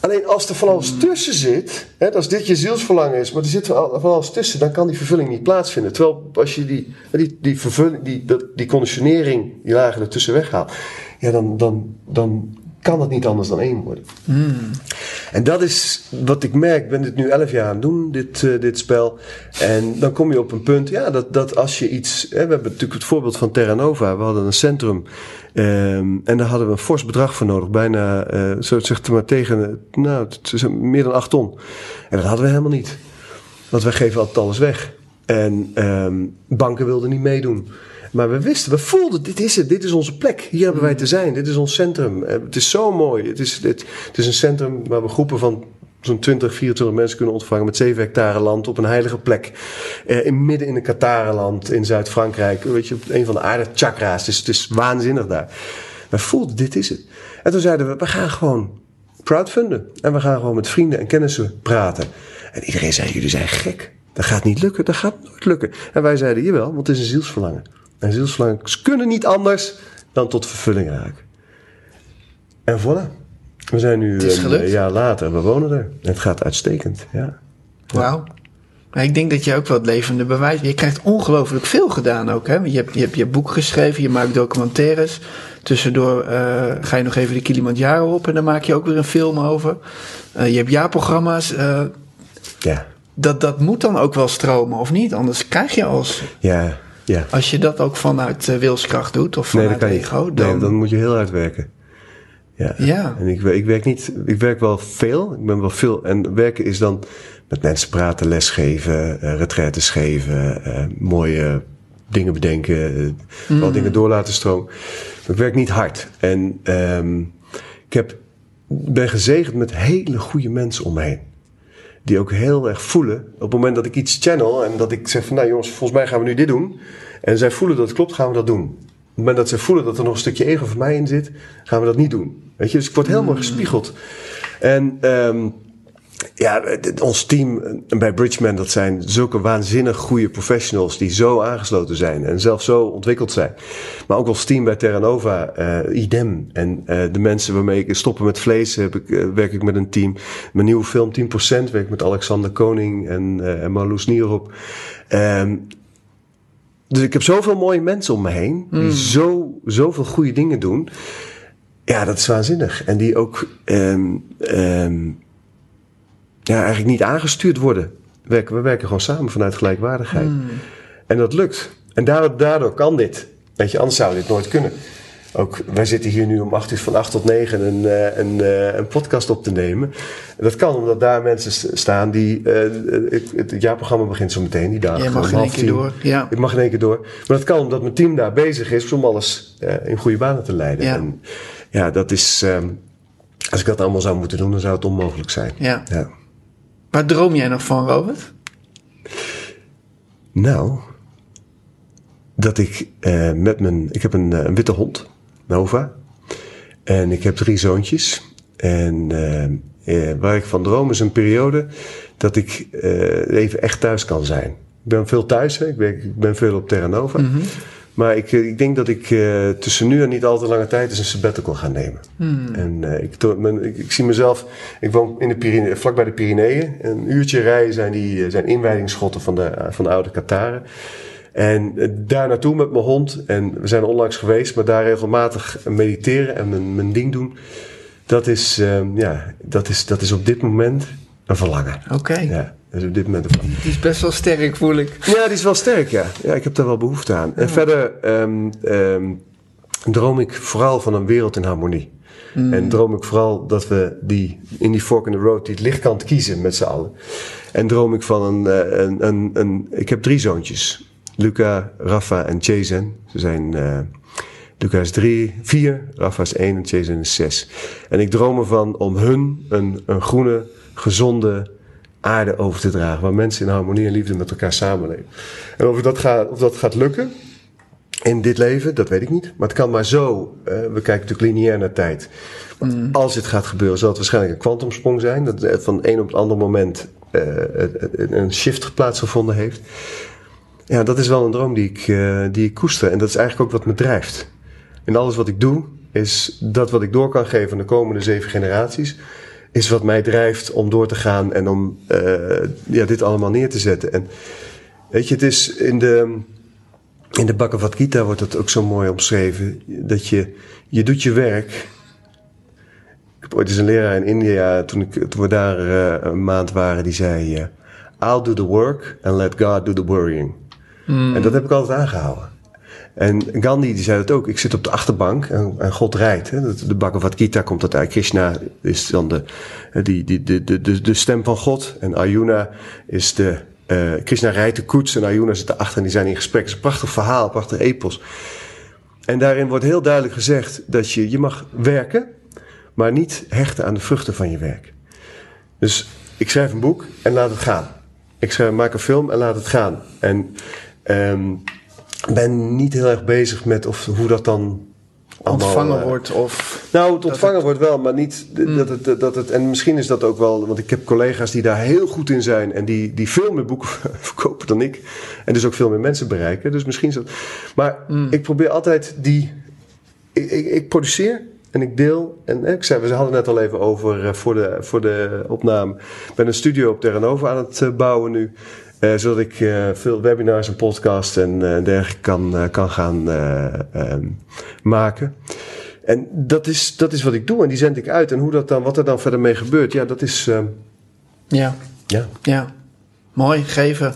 [SPEAKER 3] Alleen als er van alles tussen zit, hè, als dit je zielsverlangen is, maar er zit van al- van alles tussen, dan kan die vervulling niet plaatsvinden. Terwijl als je die, die, die, vervulling, die, die conditionering, die lagen ertussen weghaalt, ja, dan, dan, dan kan het niet anders dan één worden. En dat is wat ik merk. Ik ben dit nu elf jaar aan het doen, dit, eh, dit spel. En dan kom je op een punt, ja, dat, dat als je iets... Hè, we hebben natuurlijk het voorbeeld van Terra Nova. We hadden een centrum ehm, en daar hadden we een fors bedrag voor nodig. Bijna, eh zo zegt maar tegen, nou, meer dan acht ton. En dat hadden we helemaal niet. Want wij geven altijd alles weg. En ehm, banken wilden niet meedoen. Maar we wisten, we voelden, dit is het, dit is onze plek. Hier hebben wij te zijn, dit is ons centrum. Eh, Het is zo mooi. Het is, dit, het is een centrum waar we groepen van zo'n 20, 24 mensen kunnen ontvangen met 7 hectare land op een heilige plek. Eh, in, midden in een Katarenland in Zuid-Frankrijk. Weet je, op een van de aarde chakra's. Het is, het is waanzinnig daar. Wij voelden, dit is het. En toen zeiden we, we gaan gewoon crowdfunden. En we gaan gewoon met vrienden en kennissen praten. En iedereen zei, jullie zijn gek. Dat gaat niet lukken, dat gaat nooit lukken. En wij zeiden, jawel, want het is een zielsverlangen. En zielsverlangens kunnen niet anders dan tot vervulling raken. En voilà. We zijn nu een eh, jaar later, we wonen er. Het gaat uitstekend, ja.
[SPEAKER 2] Wauw. Maar ik denk dat je ook wel het levende bewijs... Je krijgt ongelooflijk veel gedaan ook. Hè? Je, hebt, je hebt je boek geschreven, je maakt documentaires. Tussendoor eh, ga je nog even de Kilimanjaro op... en dan maak je ook weer een film over. Eh, je hebt jaarprogramma's.
[SPEAKER 3] Ja,
[SPEAKER 2] dat, dat moet dan ook wel stromen, of niet? Anders krijg je als...
[SPEAKER 3] ja, ja.
[SPEAKER 2] Als je dat ook vanuit eh, wilskracht doet, of vanuit ego...
[SPEAKER 3] Nee,
[SPEAKER 2] Dan,
[SPEAKER 3] dan moet je heel hard werken. Ja.
[SPEAKER 2] Ja.
[SPEAKER 3] En ik, ik werk niet, ik werk wel veel. Ik ben wel veel. En werken is dan met mensen praten, lesgeven, eh retraites geven, eh, mooie dingen bedenken, eh, wel dingen door laten stromen. Maar ik werk niet hard. En ehm, ik heb, ben gezegend met hele goede mensen om me heen. Die ook heel erg voelen. Op het moment dat ik iets channel en dat ik zeg van nou jongens, volgens mij gaan we nu dit doen. En zij voelen dat het klopt, gaan we dat doen. Op het moment dat zij voelen dat er nog een stukje ego van mij in zit, gaan we dat niet doen. Weet je, dus ik word helemaal gespiegeld. En ehm, ja, ons team eh, bij Bridgman, dat zijn zulke waanzinnig goede professionals die zo aangesloten zijn en zelf zo ontwikkeld zijn. Maar ook ons team bij Terra Nova, eh, idem. En eh, de mensen waarmee ik stoppen met vlees, heb ik, werk ik met een team. Mijn nieuwe film 10% werk ik met Alexander Koning en, eh en Marloes Nierop. Ehm, dus ik heb zoveel mooie mensen om me heen die zo, zoveel goede dingen doen. Ja, dat is waanzinnig. En die ook ehm, ehm, ja, eigenlijk niet aangestuurd worden. We werken, we werken gewoon samen vanuit gelijkwaardigheid. En dat lukt. En daardoor, daardoor kan dit. Weet je, anders zou dit nooit kunnen. Ook, wij zitten hier nu om acht uur van acht tot negen een, eh, een, eh, een podcast op te nemen. En dat kan omdat daar mensen staan die... eh, het, het jaarprogramma begint zo meteen, die dagen.
[SPEAKER 2] Jij mag in één keer door, ja.
[SPEAKER 3] Ik mag in één keer door. Maar dat kan omdat mijn team daar bezig is om alles in goede banen te leiden.
[SPEAKER 2] Ja.
[SPEAKER 3] En ja, dat is... ehm, als ik dat allemaal zou moeten doen, dan zou het onmogelijk zijn.
[SPEAKER 2] Ja.
[SPEAKER 3] ja.
[SPEAKER 2] Waar droom jij nog van, Robert?
[SPEAKER 3] Nou, dat ik eh, met mijn. Ik heb een, eh, een witte hond, Nova. En ik heb drie zoontjes. En eh, waar ik van droom is een periode dat ik even echt thuis kan zijn. Ik ben veel thuis, hè. Ik, ben, ik ben veel op Terra Nova.
[SPEAKER 2] Mhm.
[SPEAKER 3] Maar ik, eh, ik denk dat ik eh, tussen nu en niet al te lange tijd eens een sabbatical ga nemen.
[SPEAKER 2] Mhm.
[SPEAKER 3] En eh, ik, to- ik, ik zie mezelf, ik woon in de Pyrenee, vlakbij de Pyreneeën. Een uurtje rijden zijn die zijn inwijdingsschotten van de, van de oude Kataren. En daar naartoe met mijn hond. En we zijn onlangs geweest, maar daar regelmatig mediteren en mijn, mijn ding doen. Dat is, eh, ja, dat, is, dat is op dit moment een verlangen.
[SPEAKER 2] Oké.
[SPEAKER 3] Ja, is op dit moment.
[SPEAKER 2] Die is best wel sterk, voel ik.
[SPEAKER 3] Ja, die is wel sterk, ja. Ja, ik heb daar wel behoefte aan. En verder ehm, ehm, droom ik vooral van een wereld in harmonie. En droom ik vooral dat we die, in die fork in the road die het lichtkant kiezen met z'n allen. En droom ik van een, eh, een, een, een... Ik heb drie zoontjes. Luca, Rafa en Jason. Ze zijn... eh Luca is drie, vier, Rafa is één en Jason is zes. En ik droom ervan om hun een, een groene, gezonde aarde over te dragen. Waar mensen in harmonie en liefde met elkaar samenleven. En of dat gaat, of dat gaat lukken in dit leven, dat weet ik niet. Maar het kan maar zo. we kijken natuurlijk lineair naar tijd. Want als het gaat gebeuren, zal het waarschijnlijk een kwantumsprong zijn. Dat van een op het andere moment eh, een shift plaatsgevonden heeft. Ja, dat is wel een droom die ik, eh, die ik koester. En dat is eigenlijk ook wat me drijft. En alles wat ik doe, is dat wat ik door kan geven aan de komende zeven generaties. Is wat mij drijft om door te gaan en om eh, ja, dit allemaal neer te zetten. En weet je, het is in de, in de Bhagavad Gita wordt het ook zo mooi omschreven. Dat je, je doet je werk. Ik heb ooit eens een leraar in India, toen, ik, toen we daar eh, een maand waren, die zei... eh, I'll do the work and let God do the worrying. En dat heb ik altijd aangehouden. En Gandhi die zei dat ook. Ik zit op de achterbank en, en God rijdt. Hè. De Bhagavad Gita komt dat uit. Krishna is dan de, die, die, de, de, de, de stem van God. En Arjuna is de... eh, Krishna rijdt de koets en Arjuna zit erachter en die zijn in gesprek. Het is een prachtig verhaal, prachtig epos. En daarin wordt heel duidelijk gezegd dat je, je mag werken, maar niet hechten aan de vruchten van je werk. Dus ik schrijf een boek en laat het gaan. Ik maak een film en laat het gaan. En ehm, ben niet heel erg bezig met of, hoe dat dan allemaal,
[SPEAKER 2] Ontvangen
[SPEAKER 3] eh,
[SPEAKER 2] wordt of...
[SPEAKER 3] nou, het ontvangen wordt wel, maar niet d- dat, het, dat het. En misschien is dat ook wel, want ik heb collega's die daar heel goed in zijn en die, die veel meer boeken [laughs] verkopen dan ik. En dus ook veel meer mensen bereiken. Dus misschien is dat. Maar ik probeer altijd die. Ik, ik, ik produceer en ik deel. En ik zei, we hadden net al even over eh, voor, de, voor de opname. Ik ben een studio op Terra Nova aan het eh, bouwen nu. Eh, zodat ik eh, veel webinars en podcasts en eh, dergelijke kan, kan gaan eh, ehm, maken. En dat is, dat is wat ik doe en die zend ik uit. En hoe dat dan, wat er dan verder mee gebeurt, ja, dat is. ehm,
[SPEAKER 2] Ja,
[SPEAKER 3] ja,
[SPEAKER 2] ja. Mooi, geven.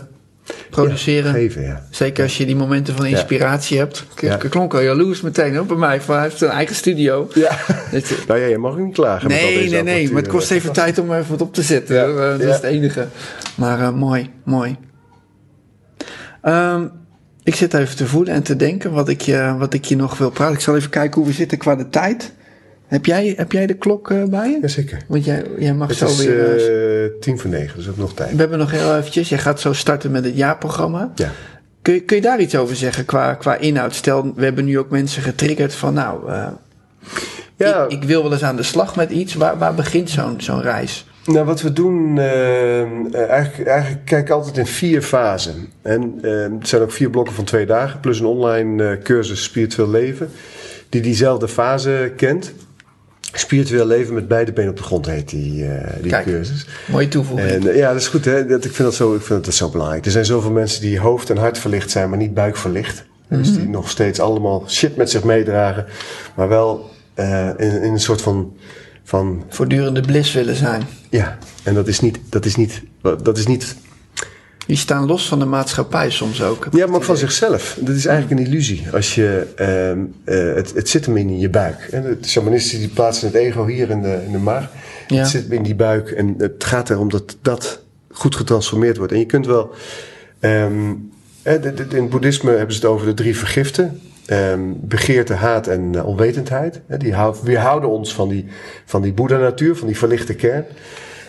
[SPEAKER 2] Produceren.
[SPEAKER 3] geven, ja.
[SPEAKER 2] Zeker als je die momenten van inspiratie hebt. Ik, klonk al jaloers meteen hoor, bij mij. Van, hij heeft een eigen studio.
[SPEAKER 3] ja.
[SPEAKER 2] Dit-
[SPEAKER 3] Nou ja, je mag niet klagen. met al
[SPEAKER 2] nee,
[SPEAKER 3] deze
[SPEAKER 2] nee, nee. Maar het kost even tijd om even wat op te zetten. Eh, dat is het enige. Maar eh, mooi, mooi. Ehm, ik zit even te voelen en te denken wat ik, je, wat ik je nog wil praten. Ik zal even kijken hoe we zitten qua de tijd. Heb jij, heb jij de klok eh, bij je?
[SPEAKER 3] Jazeker.
[SPEAKER 2] Want jij, jij mag
[SPEAKER 3] Het
[SPEAKER 2] zo
[SPEAKER 3] is
[SPEAKER 2] weer... eh,
[SPEAKER 3] tien voor negen, dus we nog tijd.
[SPEAKER 2] we hebben nog heel eventjes. Jij gaat zo starten met het jaarprogramma.
[SPEAKER 3] Ja.
[SPEAKER 2] Kun je, kun je daar iets over zeggen qua, qua inhoud? Stel, we hebben nu ook mensen getriggerd van nou,
[SPEAKER 3] Ja,
[SPEAKER 2] ik, ik wil wel eens aan de slag met iets. Waar, waar begint zo'n zo'n reis?
[SPEAKER 3] Nou, wat we doen, eh, eigenlijk, eigenlijk kijk ik altijd in vier fasen. En eh, het zijn ook vier blokken van twee dagen, plus een online eh, cursus Spiritueel Leven, die diezelfde fase kent. Spiritueel Leven met beide benen op de grond heet die, eh, die
[SPEAKER 2] Kijk.
[SPEAKER 3] cursus.
[SPEAKER 2] Mooie toevoeging.
[SPEAKER 3] En eh, ja, dat is goed. Hè? Dat, ik, vind dat zo, ik vind dat zo belangrijk. Er zijn zoveel mensen die hoofd en hart verlicht zijn, maar niet buik verlicht. Dus die nog steeds allemaal shit met zich meedragen. Maar wel eh, in, in een soort van, van
[SPEAKER 2] Voortdurende bliss willen zijn.
[SPEAKER 3] ja, en dat is niet, dat is niet, dat is niet,
[SPEAKER 2] Die staan los van de maatschappij soms ook.
[SPEAKER 3] ja, maar ook van zichzelf. Dat is eigenlijk een illusie. Als je, ehm, eh, het, het zit hem in je buik. En de shamanisten die plaatsen het ego hier in de, in de maag.
[SPEAKER 2] Ja.
[SPEAKER 3] Het zit hem in die buik en het gaat erom dat dat goed getransformeerd wordt. En je kunt wel, ehm, eh, in het boeddhisme hebben ze het over de drie vergiften. Ehm, begeerte, haat en eh, onwetendheid. Die hou- weerhouden ons van die, van die boeddha-natuur, van die verlichte kern.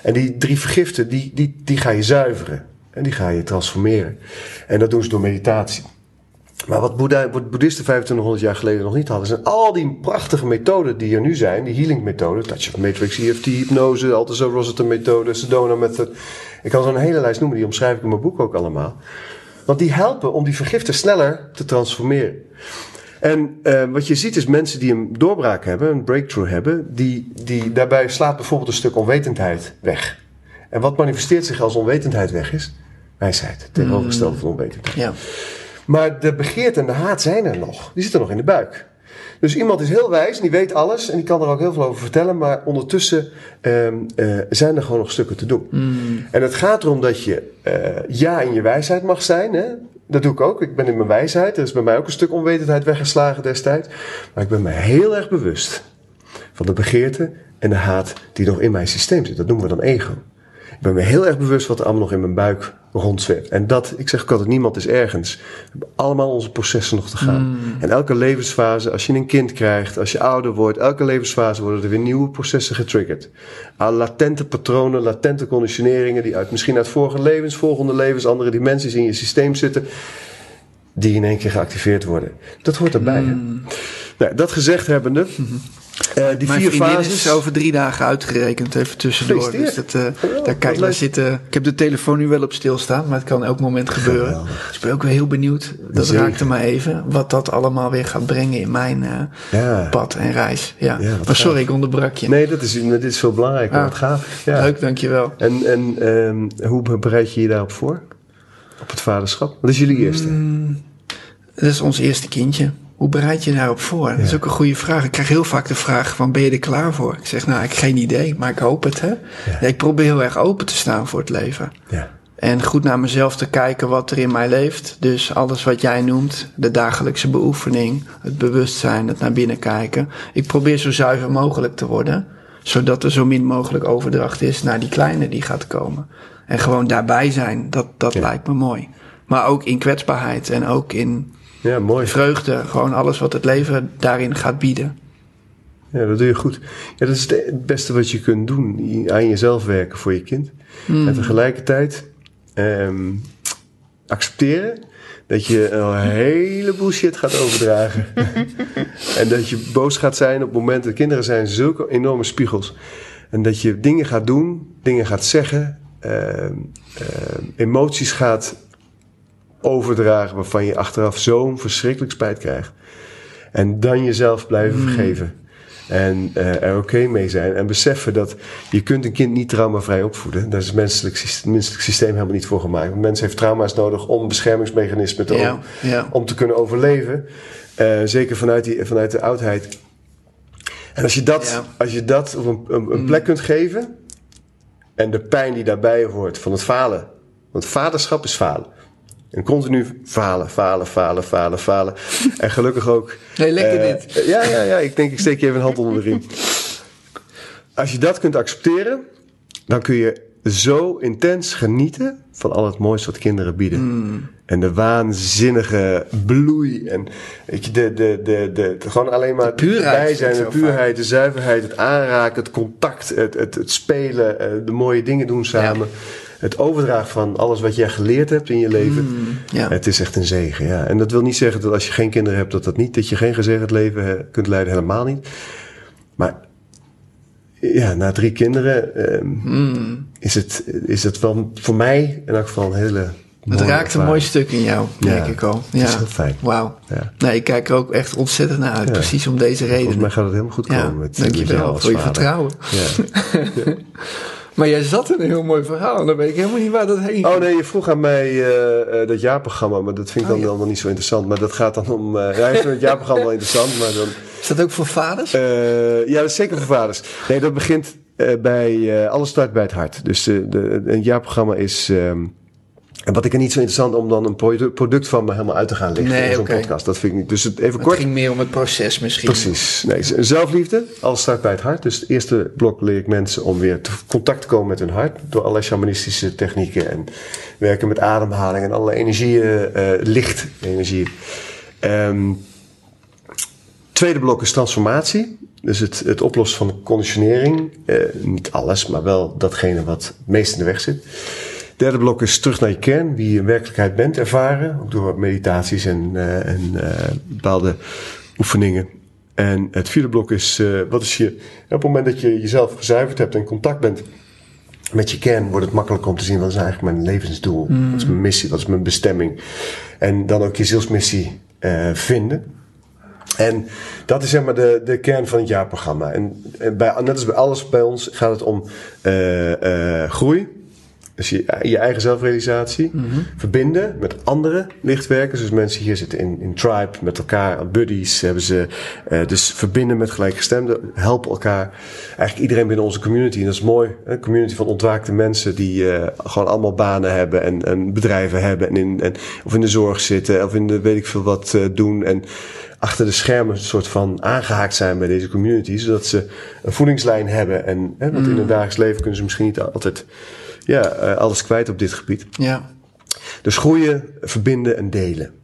[SPEAKER 3] En die drie vergiften, die, die, die ga je zuiveren. En die ga je transformeren. En dat doen ze door meditatie. Maar wat, Boeddha, wat boeddhisten 2500 jaar geleden nog niet hadden, zijn al die prachtige methoden die er nu zijn, die healing methoden, Touch of Matrix, EFT, hypnose, Althusser Rossiter methode, Sedona method. Ik kan zo'n hele lijst noemen, die omschrijf ik in mijn boek ook allemaal. Want die helpen om die vergiften sneller te transformeren. En uh, wat je ziet is mensen die een doorbraak hebben, een breakthrough hebben, die, die daarbij slaat bijvoorbeeld een stuk onwetendheid weg. En wat manifesteert zich als onwetendheid weg is? Wijsheid, tegenovergestelde van onwetendheid.
[SPEAKER 2] Ja.
[SPEAKER 3] Maar de begeerte en de haat zijn er nog. Die zitten nog in de buik. Dus iemand is heel wijs en die weet alles en die kan er ook heel veel over vertellen, maar ondertussen um, uh, zijn er gewoon nog stukken te doen.
[SPEAKER 2] Mm.
[SPEAKER 3] En het gaat erom dat je uh, ja in je wijsheid mag zijn. Hè? Dat doe ik ook. Ik ben in mijn wijsheid. Er is bij mij ook een stuk onwetendheid weggeslagen destijds. Maar ik ben me heel erg bewust van de begeerte en de haat die nog in mijn systeem zit. Dat noemen we dan ego. Ik ben me heel erg bewust wat er allemaal nog in mijn buik rondzweeft. En dat, ik zeg ook altijd, niemand is ergens. We hebben allemaal onze processen nog te gaan.
[SPEAKER 2] Mm.
[SPEAKER 3] En elke levensfase, als je een kind krijgt, als je ouder wordt, elke levensfase worden er weer nieuwe processen getriggerd. Aan latente patronen, latente conditioneringen die uit, misschien uit vorige levens, volgende levens, andere dimensies in je systeem zitten, die in één keer geactiveerd worden. Dat hoort erbij. Hè? Nou, dat gezegd hebbende, uh, die
[SPEAKER 2] Mm. Mijn
[SPEAKER 3] vier fases.
[SPEAKER 2] is over drie dagen uitgerekend, even tussendoor. Dus dat, eh,
[SPEAKER 3] Geweldig,
[SPEAKER 2] daar kijk zitten. Ik heb de telefoon nu wel op stilstaan, maar het kan elk moment gebeuren. Dus ik ben ook weer heel benieuwd. Dat
[SPEAKER 3] Zeker.
[SPEAKER 2] raakte me even. Wat dat allemaal weer gaat brengen in mijn eh,
[SPEAKER 3] Ja.
[SPEAKER 2] pad en reis. Ja. Maar sorry, ik onderbrak je.
[SPEAKER 3] Nee, dat is, dit is veel belangrijker.
[SPEAKER 2] Ah.
[SPEAKER 3] Wat gaaf. Ja.
[SPEAKER 2] Leuk, dankjewel.
[SPEAKER 3] En, en ehm, hoe bereid je je daarop voor? Op het vaderschap? Wat is jullie eerste?
[SPEAKER 2] Dat is ons eerste kindje. Hoe bereid je daarop voor? Dat is ook een goede vraag. Ik krijg heel vaak de vraag van, ben je er klaar voor? Ik zeg, nou, ik heb geen idee, maar ik hoop het, hè. Ik probeer heel erg open te staan voor het leven.
[SPEAKER 3] Ja.
[SPEAKER 2] En goed naar mezelf te kijken wat er in mij leeft. Dus alles wat jij noemt, de dagelijkse beoefening, het bewustzijn, het naar binnen kijken. Ik probeer zo zuiver mogelijk te worden, zodat er zo min mogelijk overdracht is naar die kleine die gaat komen. En gewoon daarbij zijn, dat, dat
[SPEAKER 3] Ja.
[SPEAKER 2] lijkt me mooi. Maar ook in kwetsbaarheid en ook in
[SPEAKER 3] ja, mooi.
[SPEAKER 2] vreugde. Gewoon alles wat het leven daarin gaat bieden.
[SPEAKER 3] Ja, dat doe je goed. Ja, dat is het het beste wat je kunt doen. Aan jezelf werken voor je kind. En tegelijkertijd ehm, accepteren dat je een heleboel shit gaat overdragen. [laughs] en dat je boos gaat zijn op momenten. Kinderen zijn zulke enorme spiegels. En dat je dingen gaat doen, dingen gaat zeggen, ehm, ehm, emoties gaat overdragen waarvan je achteraf zo'n verschrikkelijk spijt krijgt. En dan jezelf blijven vergeven. En eh, er oké mee zijn. En beseffen dat je kunt een kind niet traumavrij opvoeden. Daar is het menselijk, systeem- menselijk systeem helemaal niet voor gemaakt. Een mens heeft trauma's nodig om beschermingsmechanismen te
[SPEAKER 2] Ja,
[SPEAKER 3] om, te kunnen overleven. Eh, zeker vanuit, die, vanuit de oudheid. En als je dat, als je dat op een, een, een plek kunt geven. En de pijn die daarbij hoort van het falen. Want vaderschap is falen. En continu falen, falen, falen, falen, falen. En gelukkig ook.
[SPEAKER 2] Nee, lekker
[SPEAKER 3] eh,
[SPEAKER 2] dit.
[SPEAKER 3] Ja, ja, ja. Ik denk, ik steek je even een hand onder de riem. Als je dat kunt accepteren, dan kun je zo intens genieten van al het moois wat kinderen bieden.
[SPEAKER 2] Hmm.
[SPEAKER 3] En de waanzinnige bloei. En weet je, de, de, de, de, de- gewoon alleen maar
[SPEAKER 2] puurheid
[SPEAKER 3] bij zijn. De puurheid, de zuiverheid, het aanraken, het contact, het, het, het spelen, eh, de mooie dingen doen samen. Het overdragen van alles wat jij geleerd hebt in je leven.
[SPEAKER 2] Hmm, ja.
[SPEAKER 3] Het is echt een zegen, ja. En dat wil niet zeggen dat als je geen kinderen hebt, dat dat niet, dat je geen gezegend leven eh, kunt leiden, helemaal niet. Maar ja, na drie kinderen ehm,
[SPEAKER 2] Hmm.
[SPEAKER 3] is, het, is het wel voor mij in elk geval een hele.
[SPEAKER 2] Het raakt een mooi stuk in jou,
[SPEAKER 3] Ja,
[SPEAKER 2] denk ik al. Ja.
[SPEAKER 3] het is heel fijn.
[SPEAKER 2] Wauw.
[SPEAKER 3] Ja.
[SPEAKER 2] Nee, ik kijk er ook echt ontzettend naar uit.
[SPEAKER 3] Ja.
[SPEAKER 2] Precies om deze
[SPEAKER 3] Volgens
[SPEAKER 2] reden.
[SPEAKER 3] mij gaat het helemaal goed komen. Met,
[SPEAKER 2] dankjewel
[SPEAKER 3] jou als
[SPEAKER 2] voor je
[SPEAKER 3] vader.
[SPEAKER 2] vertrouwen. [laughs] Maar jij zat in een heel mooi verhaal. En dan weet ik helemaal niet waar dat heen
[SPEAKER 3] Oh
[SPEAKER 2] ging.
[SPEAKER 3] nee, je vroeg aan mij eh, eh, dat jaarprogramma, maar dat vind ik
[SPEAKER 2] Oh,
[SPEAKER 3] dan
[SPEAKER 2] ja.
[SPEAKER 3] allemaal niet zo interessant. Maar dat gaat dan om. eh ja, ik vind het jaarprogramma wel interessant, maar dan.
[SPEAKER 2] Is dat ook voor vaders?
[SPEAKER 3] Eh, ja, dat is zeker voor vaders. Nee, dat begint eh, bij. eh, alles start bij het hart. Dus de, een jaarprogramma is. ehm, en wat ik er niet zo interessant om dan een produ- product van me helemaal uit te gaan
[SPEAKER 2] Nee,
[SPEAKER 3] in zo'n podcast. Dat vind ik niet. Dus het, even kort.
[SPEAKER 2] ging meer om het proces misschien.
[SPEAKER 3] Precies. Nee, zelfliefde, alles start bij het hart. Dus het eerste blok leer ik mensen om weer te contact te komen met hun hart. Door allerlei shamanistische technieken en werken met ademhaling en allerlei energieën, eh lichtenergieën. Ehm tweede blok is transformatie. Dus het, het oplossen van conditionering. Eh, niet alles, maar wel datgene wat het meest in de weg zit. Derde blok is terug naar je kern, wie je in werkelijkheid bent ervaren. Ook door meditaties en, eh, en eh, bepaalde oefeningen. En het vierde blok is, eh, wat is je, op het moment dat je jezelf gezuiverd hebt en in contact bent met je kern, wordt het makkelijker om te zien wat is eigenlijk mijn levensdoel, wat is mijn missie, wat is mijn bestemming. En dan ook je zielsmissie vinden. En dat is zeg maar de, de kern van het jaarprogramma. En, en bij, net als bij alles bij ons gaat het om groei. Dus je, je eigen zelfrealisatie. Verbinden met andere lichtwerkers. Dus mensen hier zitten in, in tribe met elkaar. Buddies hebben ze. eh, dus verbinden met gelijkgestemden. Helpen elkaar. Eigenlijk iedereen binnen onze community. En dat is mooi. Een community van ontwaakte mensen. Die eh, gewoon allemaal banen hebben. En, en bedrijven hebben. En in, en, of in de zorg zitten. Of in de weet ik veel wat eh, doen. En achter de schermen een soort van aangehaakt zijn bij deze community. Zodat ze een voedingslijn hebben. En hè, want in het dagelijks leven kunnen ze misschien niet altijd ja, eh, alles kwijt op dit gebied.
[SPEAKER 2] Ja.
[SPEAKER 3] Dus groeien, verbinden en delen.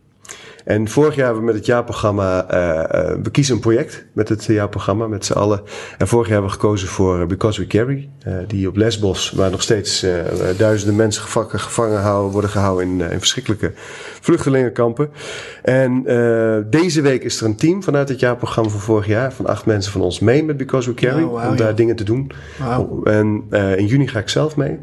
[SPEAKER 3] En vorig jaar hebben we met het jaarprogramma, eh, eh, we kiezen een project met het jaarprogramma met z'n allen. En vorig jaar hebben we gekozen voor eh, Because We Carry, die op Lesbos, waar nog steeds duizenden mensen gevangen, gevangen houden, worden gehouden in, in verschrikkelijke vluchtelingenkampen. En deze week is er een team vanuit het jaarprogramma van vorig jaar, van acht mensen van ons mee met Because We Carry,
[SPEAKER 2] Oh,
[SPEAKER 3] om daar
[SPEAKER 2] ja.
[SPEAKER 3] dingen te doen. En in juni ga ik zelf mee.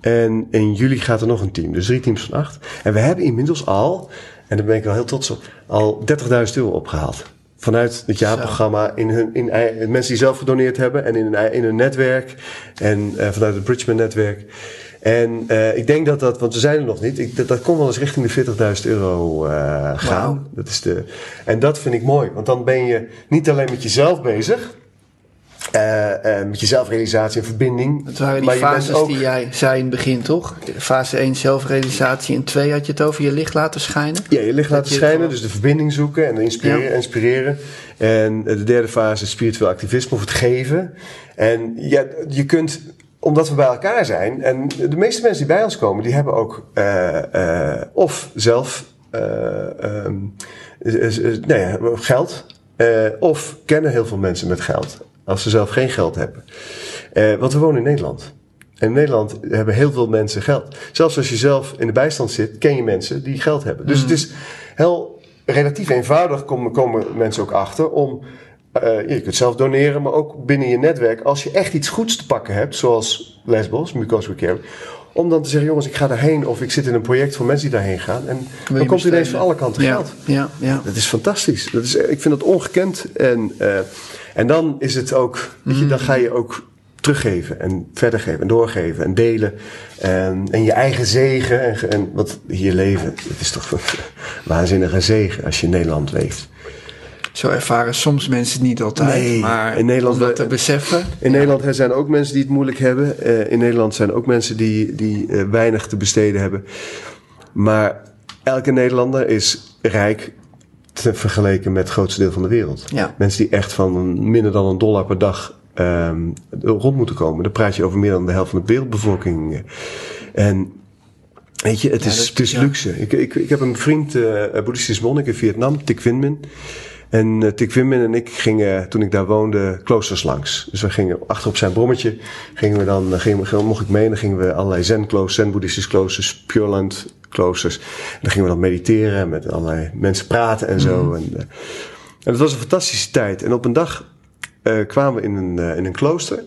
[SPEAKER 3] En in juli gaat er nog een team. Dus drie teams van acht. En we hebben inmiddels al, en daar ben ik wel heel trots op, al 30.000 euro opgehaald. Vanuit het jaarprogramma in hun, in, mensen die zelf gedoneerd hebben en in hun, in hun netwerk. En eh, vanuit het Bridgman netwerk. En eh, ik denk dat dat, want we zijn er nog niet, ik, dat, dat kon wel eens richting de 40.000 euro eh, gaan. Dat is de, en dat vind ik mooi, want dan ben je niet alleen met jezelf bezig. Eh, eh, met je zelfrealisatie en verbinding.
[SPEAKER 2] Het waren die
[SPEAKER 3] maar
[SPEAKER 2] fases
[SPEAKER 3] ook-
[SPEAKER 2] die jij zei in het begin, toch? Fase 1 zelfrealisatie en 2 had je het over je licht laten schijnen.
[SPEAKER 3] Ja, je licht
[SPEAKER 2] Dat
[SPEAKER 3] laten
[SPEAKER 2] je
[SPEAKER 3] schijnen, dus de verbinding zoeken en inspireren.
[SPEAKER 2] Ja.
[SPEAKER 3] inspireren. En de derde fase is spiritueel activisme of het geven. En ja, je kunt, omdat we bij elkaar zijn, en de meeste mensen die bij ons komen, die hebben ook eh, eh, of zelf eh, ehm, eh, eh, nou ja, geld, eh, of kennen heel veel mensen met geld, als ze zelf geen geld hebben. Eh, want we wonen in Nederland. En in Nederland hebben heel veel mensen geld. Zelfs als je zelf in de bijstand zit, ken je mensen die geld hebben. Dus het is heel relatief eenvoudig komen, komen mensen ook achter om. eh, je kunt zelf doneren, maar ook binnen je netwerk. Als je echt iets goeds te pakken hebt, zoals Lesbos, Because We Care. Om dan te zeggen, jongens, ik ga daarheen. Of ik zit in een project voor mensen die daarheen gaan. En dan komt ineens van alle kanten
[SPEAKER 2] Ja,
[SPEAKER 3] geld.
[SPEAKER 2] ja, ja.
[SPEAKER 3] Dat is fantastisch. Dat is, ik vind dat ongekend. En, eh, en dan is het ook, weet je, dan ga je ook teruggeven en verder geven en doorgeven en delen. En, en je eigen zegen. En, wat hier leven, het is toch een [laughs] waanzinnige zegen als je in Nederland leeft.
[SPEAKER 2] Zo ervaren soms mensen het niet altijd.
[SPEAKER 3] Nee,
[SPEAKER 2] maar
[SPEAKER 3] in Nederland
[SPEAKER 2] om dat te beseffen.
[SPEAKER 3] In Nederland hè, zijn er ook mensen die het moeilijk hebben. Eh, in Nederland zijn ook mensen die, die eh, weinig te besteden hebben. Maar elke Nederlander is rijk vergeleken met het grootste deel van de wereld.
[SPEAKER 2] Ja.
[SPEAKER 3] Mensen die echt van minder dan een dollar per dag ehm, rond moeten komen. Dan praat je over meer dan de helft van de wereldbevolking. En weet je, het
[SPEAKER 2] Ja,
[SPEAKER 3] is,
[SPEAKER 2] dat-
[SPEAKER 3] het is luxe. Ik, ik, ik heb een vriend, een boeddhistisch monnik in Vietnam, Thich Nguyen Minh. En uh, Nguyen Minh en ik gingen, toen ik daar woonde, kloosters langs. Dus we gingen achter op zijn brommetje, gingen we dan, eh, gingen, we- mocht ik mee, en dan gingen we allerlei zen-kloosters, zen-boeddhistische kloosters, Pure Land kloosters. En dan gingen we dan mediteren en met allerlei mensen praten en zo. En, eh, en het was een fantastische tijd. En op een dag kwamen we in een, in een klooster.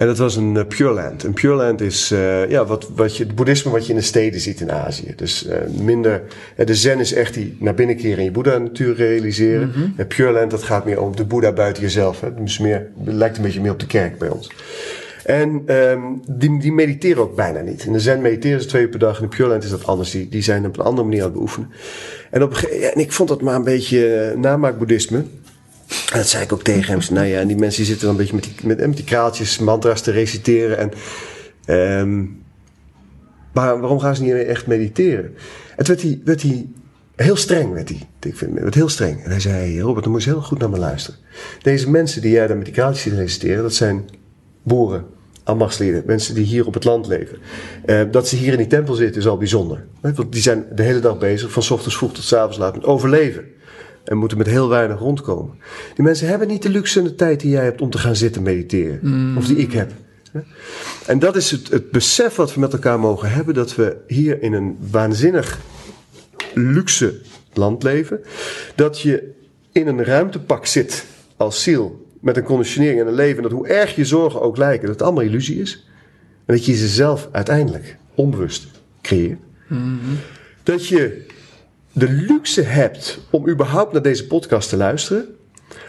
[SPEAKER 3] En dat was een eh, Pure Land. Een Pure Land is eh, ja, wat, wat je, het boeddhisme wat je in de steden ziet in Azië. Dus eh, minder. de Zen is echt die naar binnen keren en je Boeddha-natuur realiseren. En Pure Land, dat gaat meer om de Boeddha buiten jezelf. Hè. Dus meer, het lijkt een beetje meer op de kerk bij ons. En ehm, die, die mediteren ook bijna niet. In de Zen mediteren ze twee uur per dag. In de Pure Land is dat anders. Die, die zijn op een andere manier aan het beoefenen. En, op, ja, en ik vond dat maar een beetje namaakboeddhisme. En dat zei ik ook tegen hem. Nou ja, en die mensen zitten dan een beetje met die, met, met die kraaltjes, mantra's te reciteren. En, ehm, maar waarom gaan ze niet echt mediteren? En toen werd hij, werd hij heel streng, werd hij. Ik vind, werd heel streng. En hij zei, Robert, dan moet je heel goed naar me luisteren. Deze mensen die jij daar met die kraaltjes ziet reciteren, dat zijn boeren, ambachtslieden, mensen die hier op het land leven. Eh, dat ze hier in die tempel zitten is al bijzonder. Want die zijn de hele dag bezig, van ochtends vroeg tot avonds laat, met overleven. En moeten met heel weinig rondkomen. Die mensen hebben niet de luxe en de tijd die jij hebt om te gaan zitten mediteren. Of die ik heb. En dat is het, het besef wat we met elkaar mogen hebben: dat we hier in een waanzinnig luxe land leven. Dat je in een ruimtepak zit als ziel met een conditionering en een leven. Dat hoe erg je zorgen ook lijken, dat het allemaal illusie is. En dat je ze zelf uiteindelijk onbewust creëert. Dat je de luxe hebt om überhaupt naar deze podcast te luisteren.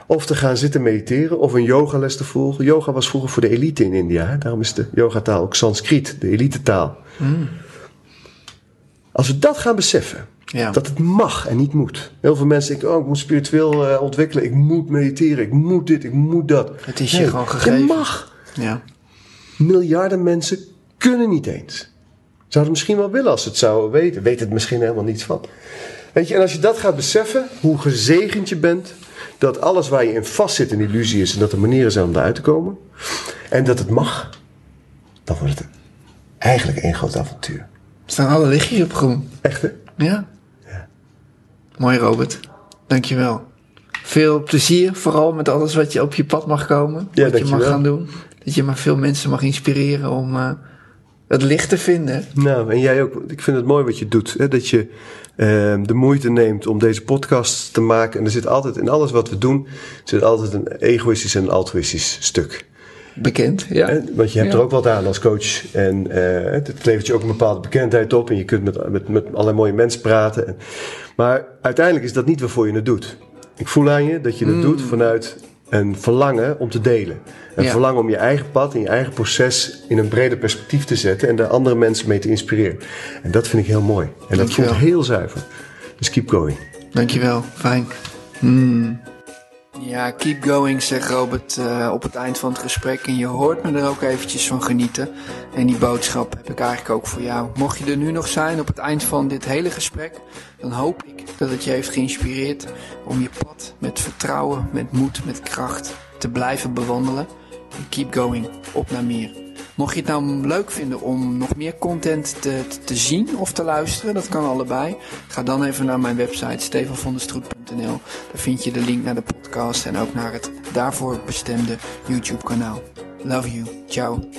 [SPEAKER 3] Of te gaan zitten mediteren of een yogales te volgen. Yoga was vroeger voor de elite in India. hè. Daarom is de yogataal ook Sanskriet, de elite taal. Als we dat gaan beseffen,
[SPEAKER 2] Ja.
[SPEAKER 3] dat het mag en niet moet. Heel veel mensen denken, oh, ik moet spiritueel eh, ontwikkelen. Ik moet mediteren, ik moet dit, ik moet dat.
[SPEAKER 2] Het is je gewoon gegeven.
[SPEAKER 3] Je mag.
[SPEAKER 2] Ja.
[SPEAKER 3] Miljarden mensen kunnen niet eens. Zouden misschien wel willen als ze het zouden weten. Weten het misschien helemaal niets van. Weet je, en als je dat gaat beseffen, hoe gezegend je bent, dat alles waar je in vast zit een illusie is en dat er manieren zijn om eruit te komen, en dat het mag, dan wordt het eigenlijk één groot avontuur.
[SPEAKER 2] Staan alle lichtjes op groen.
[SPEAKER 3] Echt hè?
[SPEAKER 2] Ja. Mooi Robert. Dankjewel. Veel plezier, vooral met alles wat je op je pad mag komen.
[SPEAKER 3] Ja,
[SPEAKER 2] wat je mag gaan doen. Dat je maar veel mensen mag inspireren om eh, het licht te vinden.
[SPEAKER 3] Nou, en jij ook. Ik vind het mooi wat je doet. Hè? Dat je eh, de moeite neemt om deze podcast te maken. En er zit altijd in alles wat we doen, zit altijd een egoïstisch en een altruïstisch stuk.
[SPEAKER 2] Bekend, ja.
[SPEAKER 3] Hè? Want je hebt
[SPEAKER 2] Ja.
[SPEAKER 3] er ook wat aan als coach. En eh, het het levert je ook een bepaalde bekendheid op. En je kunt met, met, met allerlei mooie mensen praten. En, maar uiteindelijk is dat niet waarvoor je het doet. Ik voel aan je dat je het doet vanuit een verlangen om te delen. Een
[SPEAKER 2] Ja.
[SPEAKER 3] verlangen om je eigen pad en je eigen proces in een breder perspectief te zetten. En daar andere mensen mee te inspireren. En dat vind ik heel mooi. En dat voelt heel zuiver. Dus keep going.
[SPEAKER 2] Dankjewel, fijn. Ja, keep going, zegt Robert eh, op het eind van het gesprek. En je hoort me er ook eventjes van genieten. En die boodschap heb ik eigenlijk ook voor jou. Mocht je er nu nog zijn op het eind van dit hele gesprek, dan hoop ik dat het je heeft geïnspireerd om je pad met vertrouwen, met moed, met kracht te blijven bewandelen. En keep going, op naar meer. Mocht je het nou leuk vinden om nog meer content te, te zien of te luisteren, dat kan allebei. Ga dan even naar mijn website stefanvandestroet.nl. Daar vind je de link naar de podcast en ook naar het daarvoor bestemde YouTube kanaal. Love you. Ciao.